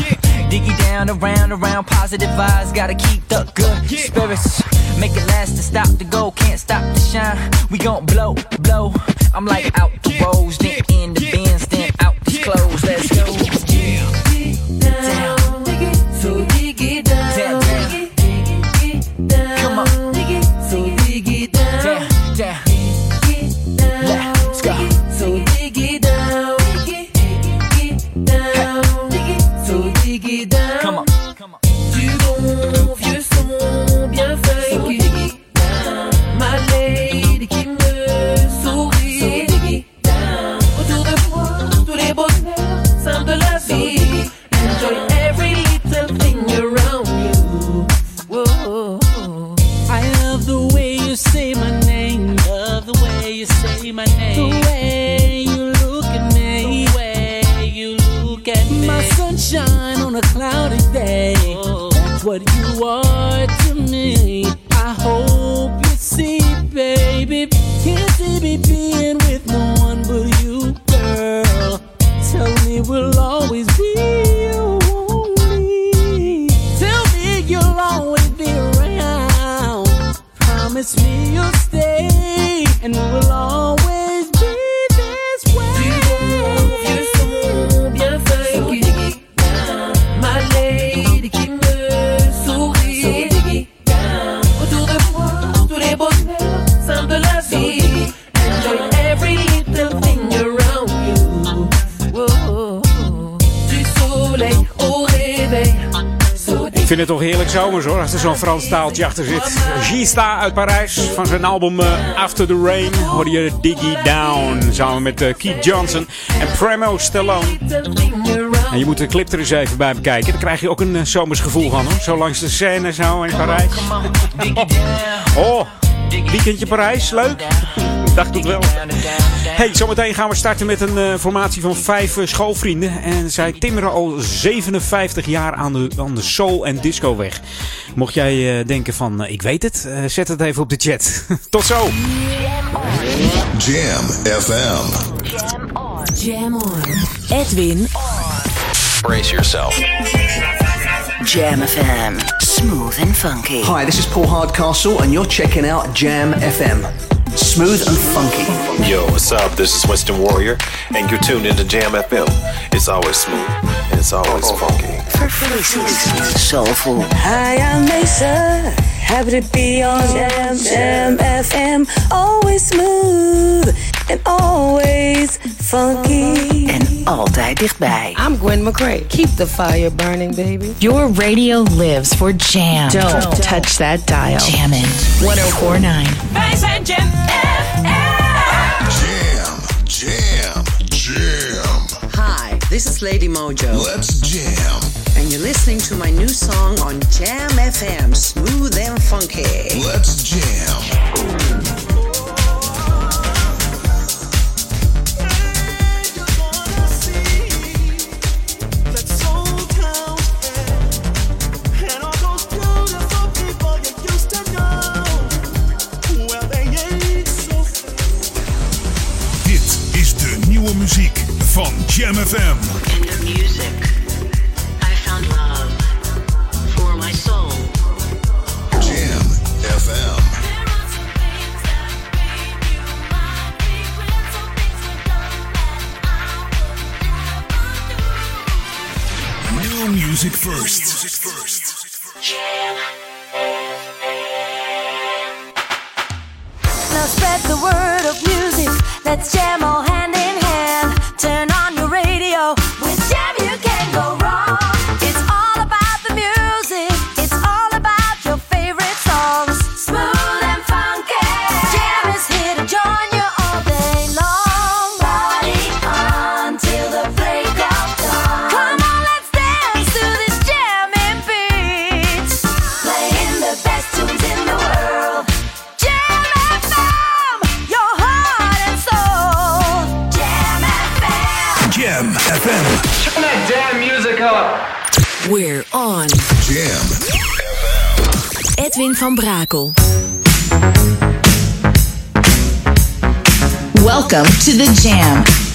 Diggy down, around, around, positive vibes. Gotta keep the good spirits. Make it last to stop the go, can't stop the shine. We gon' blow, blow. I'm like out the rose, then in the bins, then out the clothes. Let's go. Promise me you'll stay, and we'll always vind het toch heerlijk zomers hoor, als er zo'n Frans taaltje achter zit. Gista uit Parijs, van zijn album eh, After the Rain, hoor je Diggy Down. Samen met eh, Keith Johnson en Premo Stallone. En je moet de clip er eens even bij bekijken. Dan krijg je ook een eh, zomers gevoel van hoor. Zo langs de Seine zo in Parijs. Oh, weekendje Parijs, leuk? Dacht het wel. Hey, zometeen gaan we starten met een eh, formatie van vijf eh, schoolvrienden. En zij timmeren al 57 jaar aan de, aan de soul- en disco-weg. Mocht jij eh, denken van, ik weet het, eh, zet het even op de chat. Tot zo! Jam FM. Jam on. Edwin Brace yourself. Jam FM. Smooth and funky. Hi, this is Paul Hardcastle, and you're checking out Jam FM. Smooth and funky. Yo, what's up? This is Winston Warrior, and you're tuned into Jam FM. It's always smooth, and it's always funky. Soulful. Hi, I'm Mesa. Happy to be on Jam, Jam FM. Always smooth and always funky. En altijd dichtbij. I'm Gwen McCrae. Keep the fire burning, baby. Your radio lives for jam. Don't touch that dial. Jammin'. 1049. Wij zijn Jam oh FM Jam, jam, jam. Hi, this is Lady Mojo. Let's jam. And you're listening to my new song on Jam FM, Smooth and Funky. Let's jam. Muziek van Jam FM. In the music, I found love for my soul. Jam FM. New music first. Now spread the word of music. Let's jam We're on. Jam. Edwin van Brakel. Welcome to the Jam.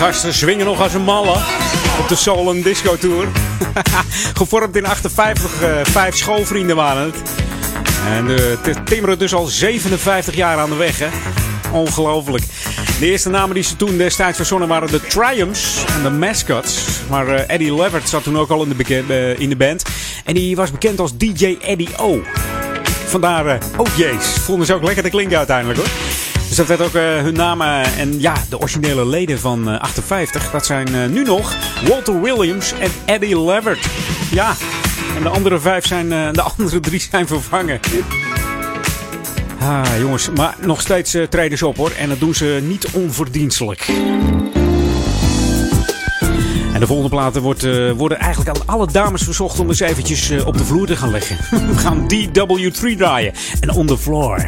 gasten zwingen nog als een malle op de Soul and Disco Tour. Gevormd in 58, eh, vijf schoolvrienden waren het. En uh, timmeren dus al 57 jaar aan de weg, hè. Ongelooflijk. De eerste namen die ze toen destijds verzonnen waren de Triumphs en de Mascots. Maar uh, Eddie Levert zat toen ook al in de, in de band. En die was bekend als DJ Eddie O. Vandaar uh, oh jeez, Vonden ze ook lekker te klinken uiteindelijk hoor dat werd ook eh, hun namen. En ja, de originele leden van eh, 58, dat zijn eh, nu nog Walter Williams en Eddie Levert. Ja, en de andere vijf zijn, de andere drie zijn vervangen. Ah, jongens, maar nog steeds treden ze op hoor. En dat doen ze niet onverdienstelijk. En de volgende platen wordt, worden eigenlijk aan alle dames verzocht om eens eventjes op de vloer te gaan leggen. We gaan DW3 draaien. En on the floor.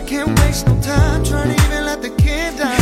I can't waste no time trying to even let the kid die.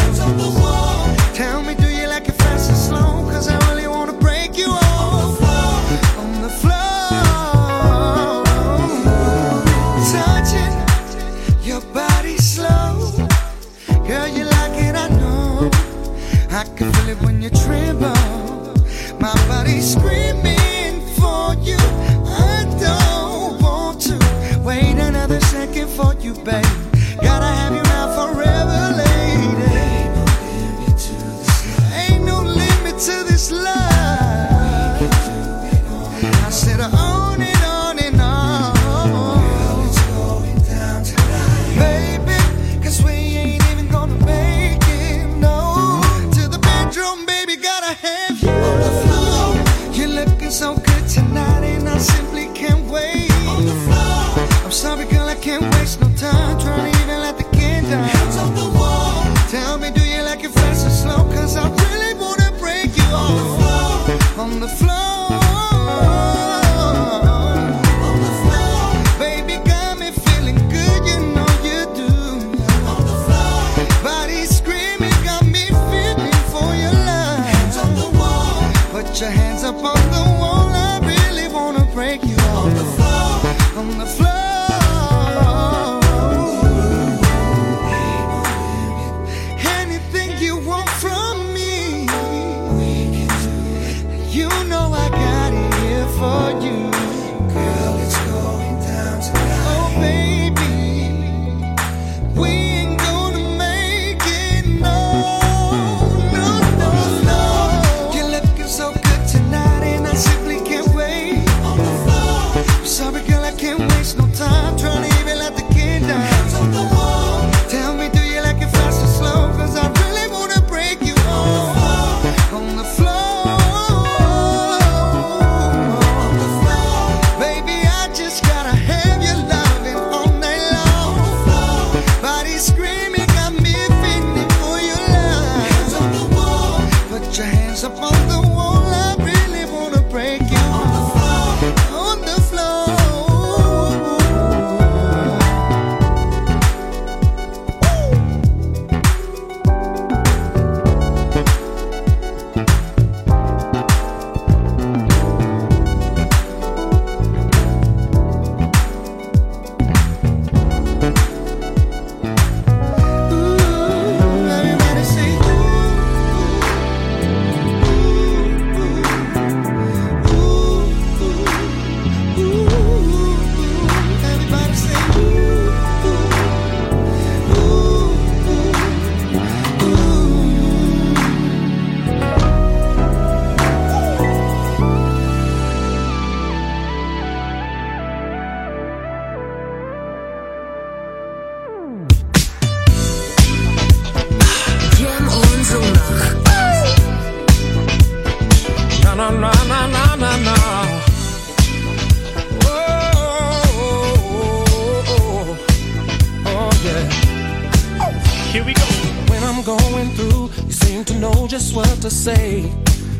What to say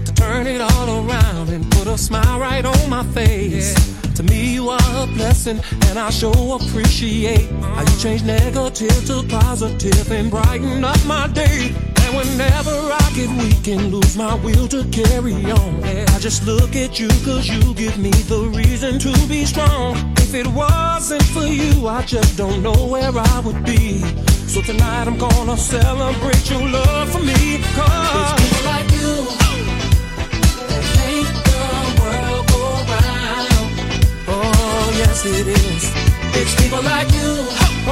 to turn it all around and put a smile right on my face. To me, you are a blessing, and I sure appreciate how you change negative to positive and brighten up my day. And whenever I get weak and lose my will to carry on, I just look at you cause you give me the reason to be strong. If it wasn't for you, I just don't know where I would be. So tonight I'm gonna celebrate your love for me. Cause it's people like you that make the world go round. Oh, yes, it is. It's people like you.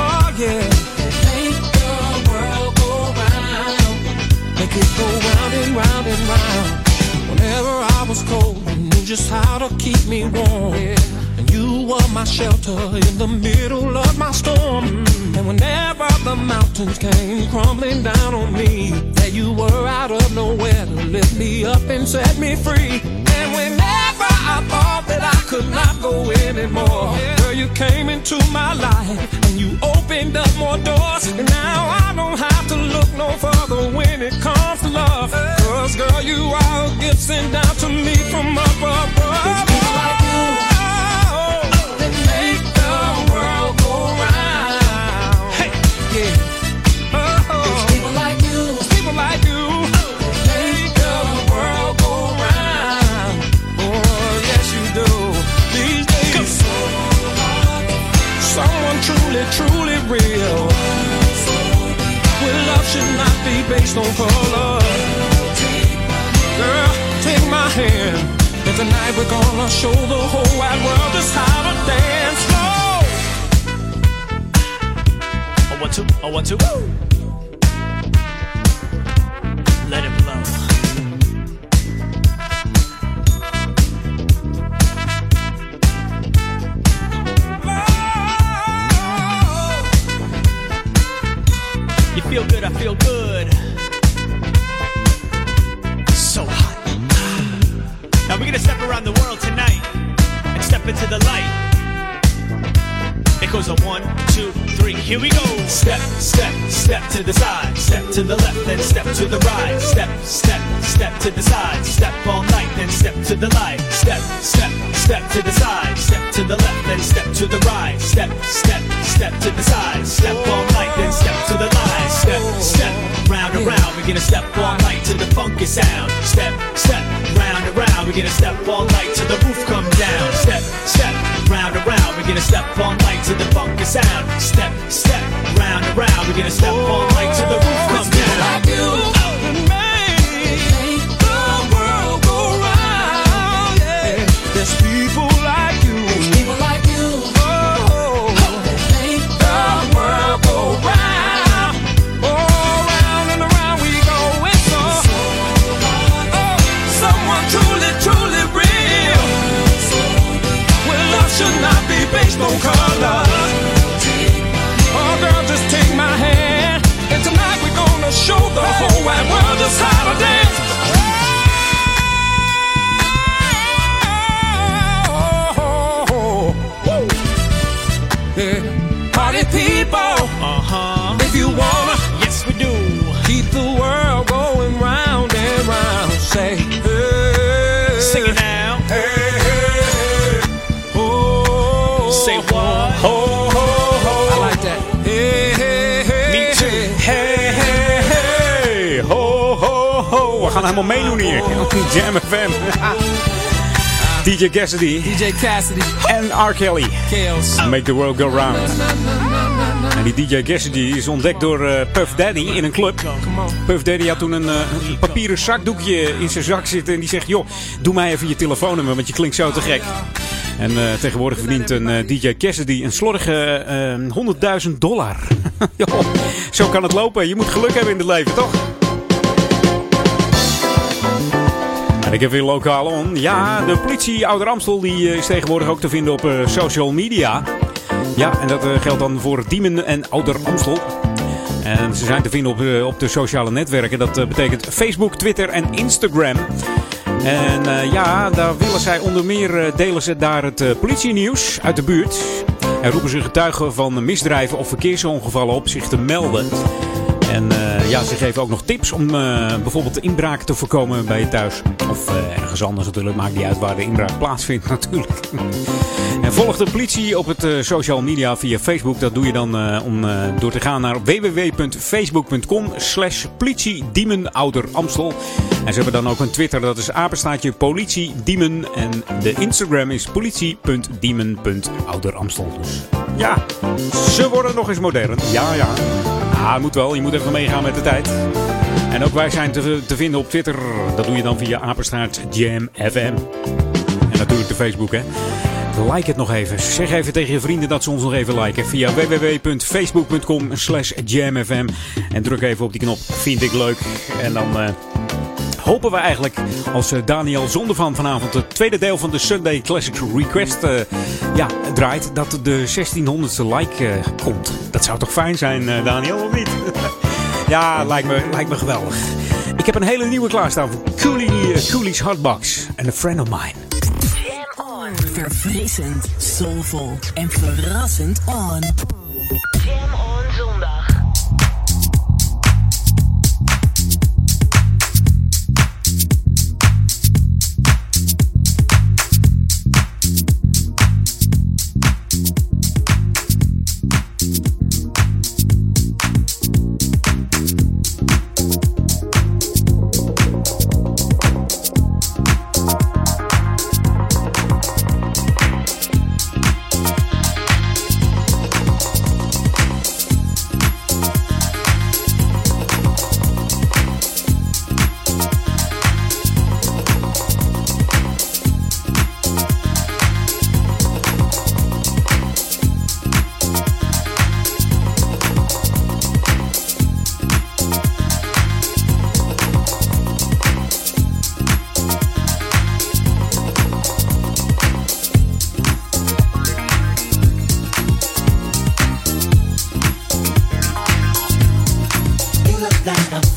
Oh, yeah. That make the world go round. Make it go round and round and round. Whenever I was cold, you knew just how to keep me warm. And you were my shelter in the middle of my storm. And whenever the mountains came crumbling down on me, there you were out of nowhere to lift me up and set me free. And whenever I thought that I could not go anymore, girl, you came into my life and you opened up more doors. And now I don't have to look no further when it comes to love. Cause girl, you are a gift sent down to me from above. It's like you real. Where love should not be based on color. Girl, take my hand. And tonight we're gonna show the whole wide world just how to dance slow. A one, two, a one, two. Let I feel good. So hot. Now we're gonna step around the world tonight and step into the light. It goes a one, two, three, here we go. Step, step, step to the side, step to the left, then step to the right. Step, step, step to the side, step all night, then step to the light. Step, step, step to the side, step to the left, then step to the right. Step, step, step to the side, step all night, then step to the light. Step, step, round and round, we're gonna step all night to the funky sound. Step, step, round and round, we're gonna step all night till the roof come down. Step, step, round and round, we're gonna step all night to the funky sound. Step, step, round and round, we're gonna step all night till the roof come down. Show the whole wide world just how to dance. Helemaal meedoen hier. Jam FM. DJ Cassidy DJ Cassidy, en R. Kelly. Make the world go round. En die DJ Cassidy is ontdekt door eh, Puff Daddy in een club. Puff Daddy had toen een, eh, een papieren zakdoekje in zijn zak zitten. En die zegt, joh, doe mij even je telefoonnummer, want je klinkt zo te gek. En eh, tegenwoordig verdient een DJ Cassidy een slordige eh 100.000 dollar. Joh, zo kan het lopen. Je moet geluk hebben in het leven, toch? Ik heb weer lokaal on. Ja, de politie Ouder Amstel die eh, is tegenwoordig ook te vinden op eh, social media. Ja, en dat eh, geldt dan voor Diemen en Ouder Amstel. En ze zijn te vinden op, op de sociale netwerken. Dat betekent Facebook, Twitter en Instagram. En ja, daar willen zij onder meer delen ze daar het politienieuws uit de buurt. En roepen ze getuigen van misdrijven of verkeersongevallen op zich te melden. En eh, ja, ze geven ook nog tips om eh, bijvoorbeeld inbraak te voorkomen bij je thuis. Of eh, ergens anders natuurlijk. Maakt niet uit waar de inbraak plaatsvindt natuurlijk. en volg de politie op het social media via Facebook. Dat doe je dan om door te gaan naar www.facebook.com slash politie Diemen Ouder Amstel. En ze hebben dan ook een Twitter. Dat is apenstaatje politie Diemen. En de Instagram is politie.diemen.ouder Amstel. Dus ja, ze worden nog eens modern. Ja, ja. Ah, moet wel. Je moet even meegaan met de tijd. En ook wij zijn te, te vinden op Twitter. Dat doe je dan via apenstaart Jam FM. En natuurlijk de Facebook, hè. Like het nog even. Zeg even tegen je vrienden dat ze ons nog even liken. Via www.facebook.com slash jamfm. En druk even op die knop. Vind ik leuk. En dan... eh, hopen we eigenlijk, als eh, Daniel Zondervan vanavond het tweede deel van de Sunday Classic Request eh, ja, draait, dat de 1600ste like komt. Dat zou toch fijn zijn, Daniel, of niet? ja, lijkt me, lijkt me geweldig. Ik heb een hele nieuwe klaarstaan voor Coolie, eh, Coolie's Hotbox en A Friend of Mine. Verfrissend, soulvol en verrassend on. Jam that I'm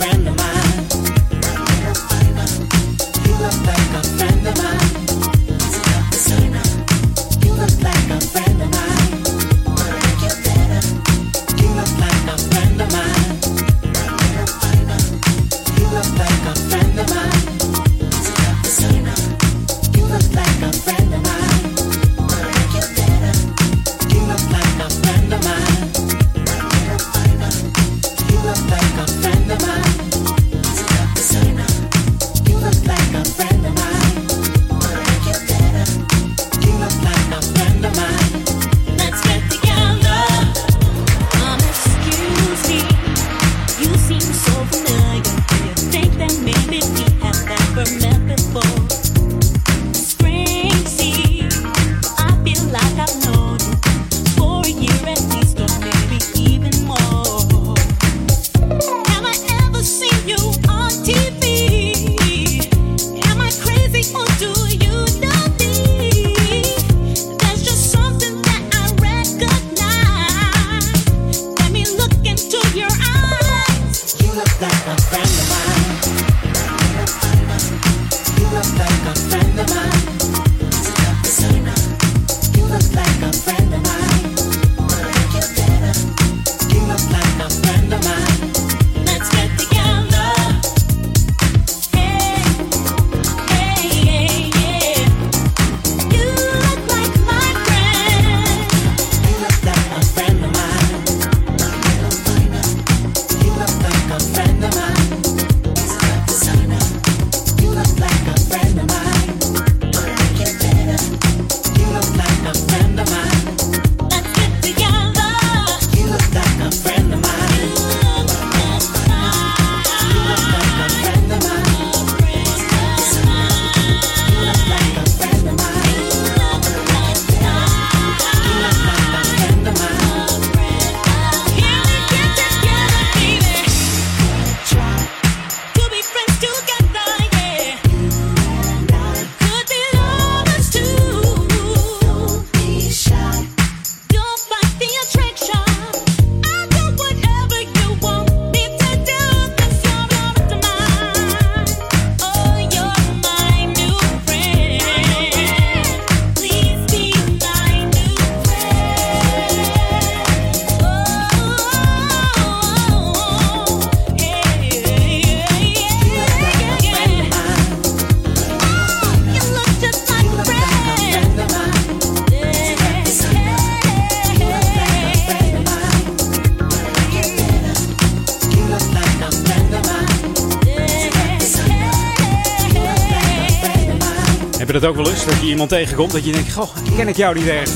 tegenkomt dat je denkt, goh, ken ik jou niet ergens?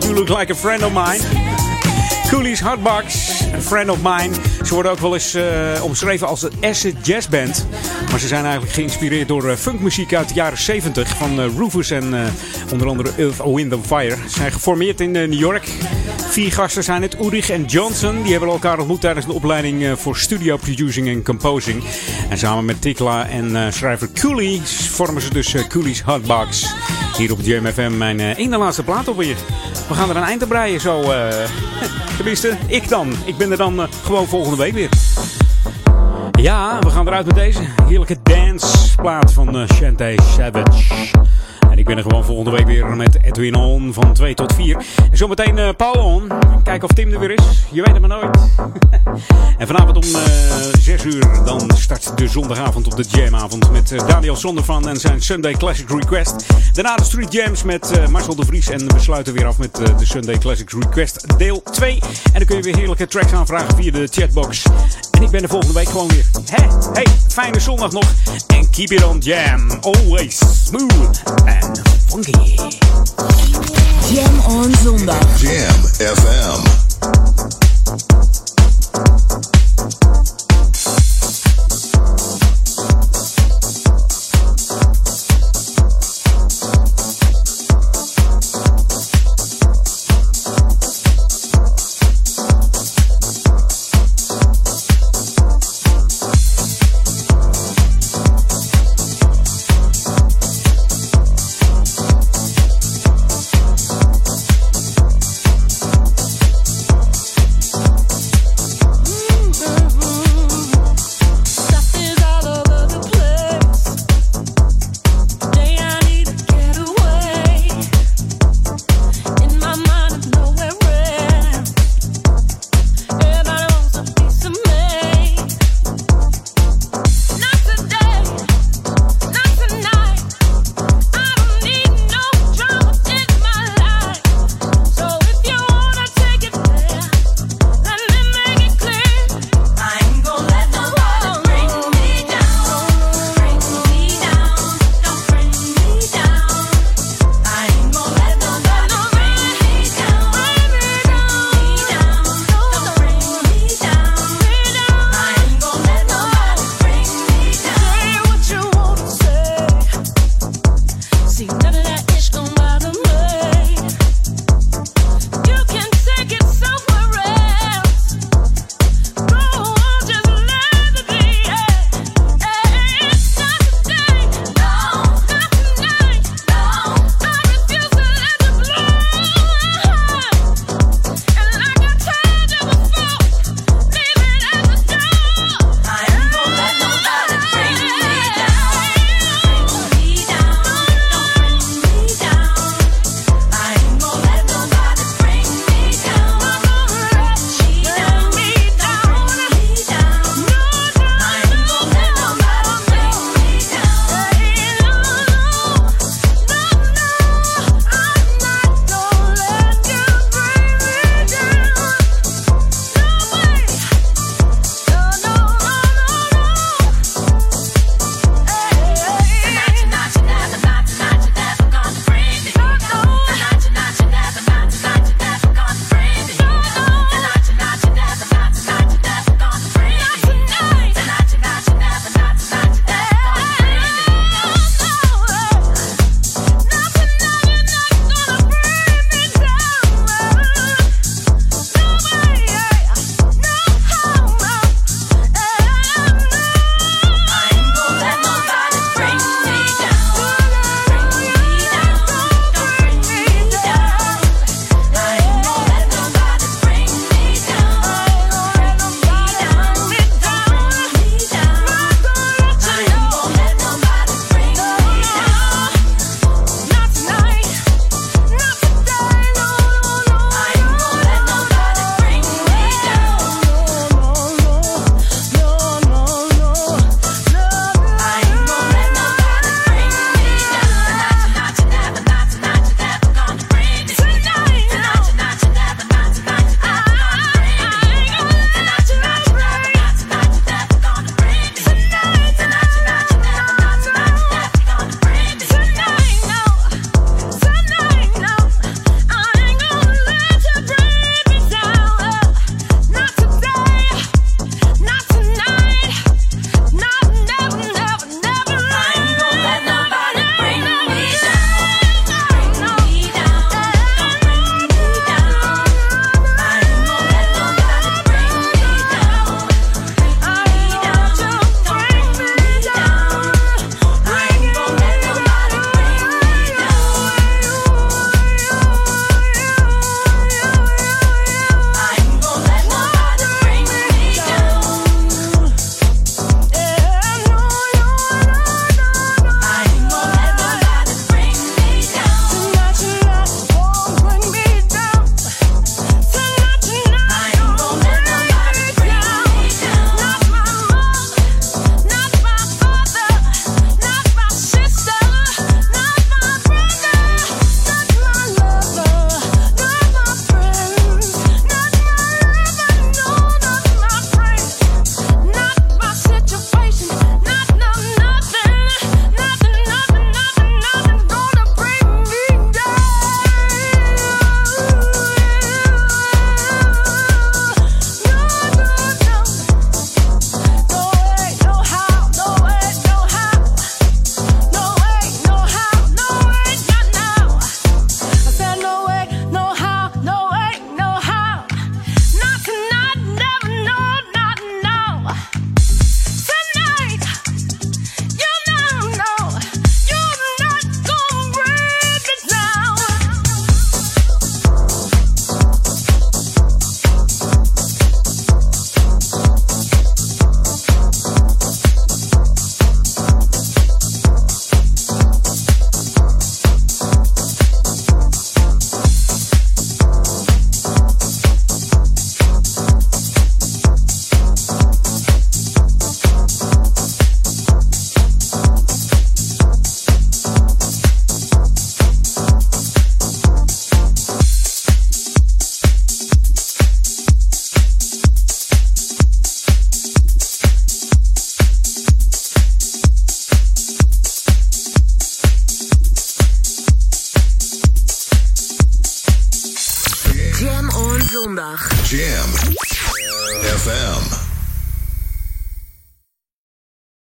You look like a friend of mine. Coolies Hotbox, a friend of mine. Ze worden ook wel eens uh, omschreven als een acid jazz band. Maar ze zijn eigenlijk geïnspireerd door uh, funkmuziek uit de jaren 70 van uh, Rufus en onder andere Earth, Wind and Fire. Ze zijn geformeerd in New York. Vier gasten zijn het, Ulrich en Johnson. Die hebben elkaar ontmoet tijdens een opleiding voor studio producing en composing. En samen met Tikla en schrijver Cooley vormen ze dus Cooley's Hotbox. Hier op JMFM mijn ene laatste plaat alweer. We gaan er een eind aan breien zo. Tenminste, ik dan. Ik ben er dan uh, gewoon volgende week weer. Ja, we gaan eruit met deze heerlijke danceplaat van uh, Shantae Savage. Ik ben er gewoon volgende week weer met Edwin On van 2 tot 4. En zometeen uh, Paul On. Kijken of Tim er weer is. Je weet het maar nooit. en vanavond om uh, 6 uur dan start de zondagavond op de Jamavond met uh, Daniel Zondervan en zijn Sunday Classic Request. Daarna de Street Jams met Marcel de Vries. En we sluiten weer af met de Sunday Classic Request deel 2. En dan kun je weer heerlijke tracks aanvragen via de chatbox. En ik ben er volgende week gewoon weer. Hè? Hey, fijne zondag nog. En keep it on jam. Always smooth and funky. Jam on zondag. Jam FM.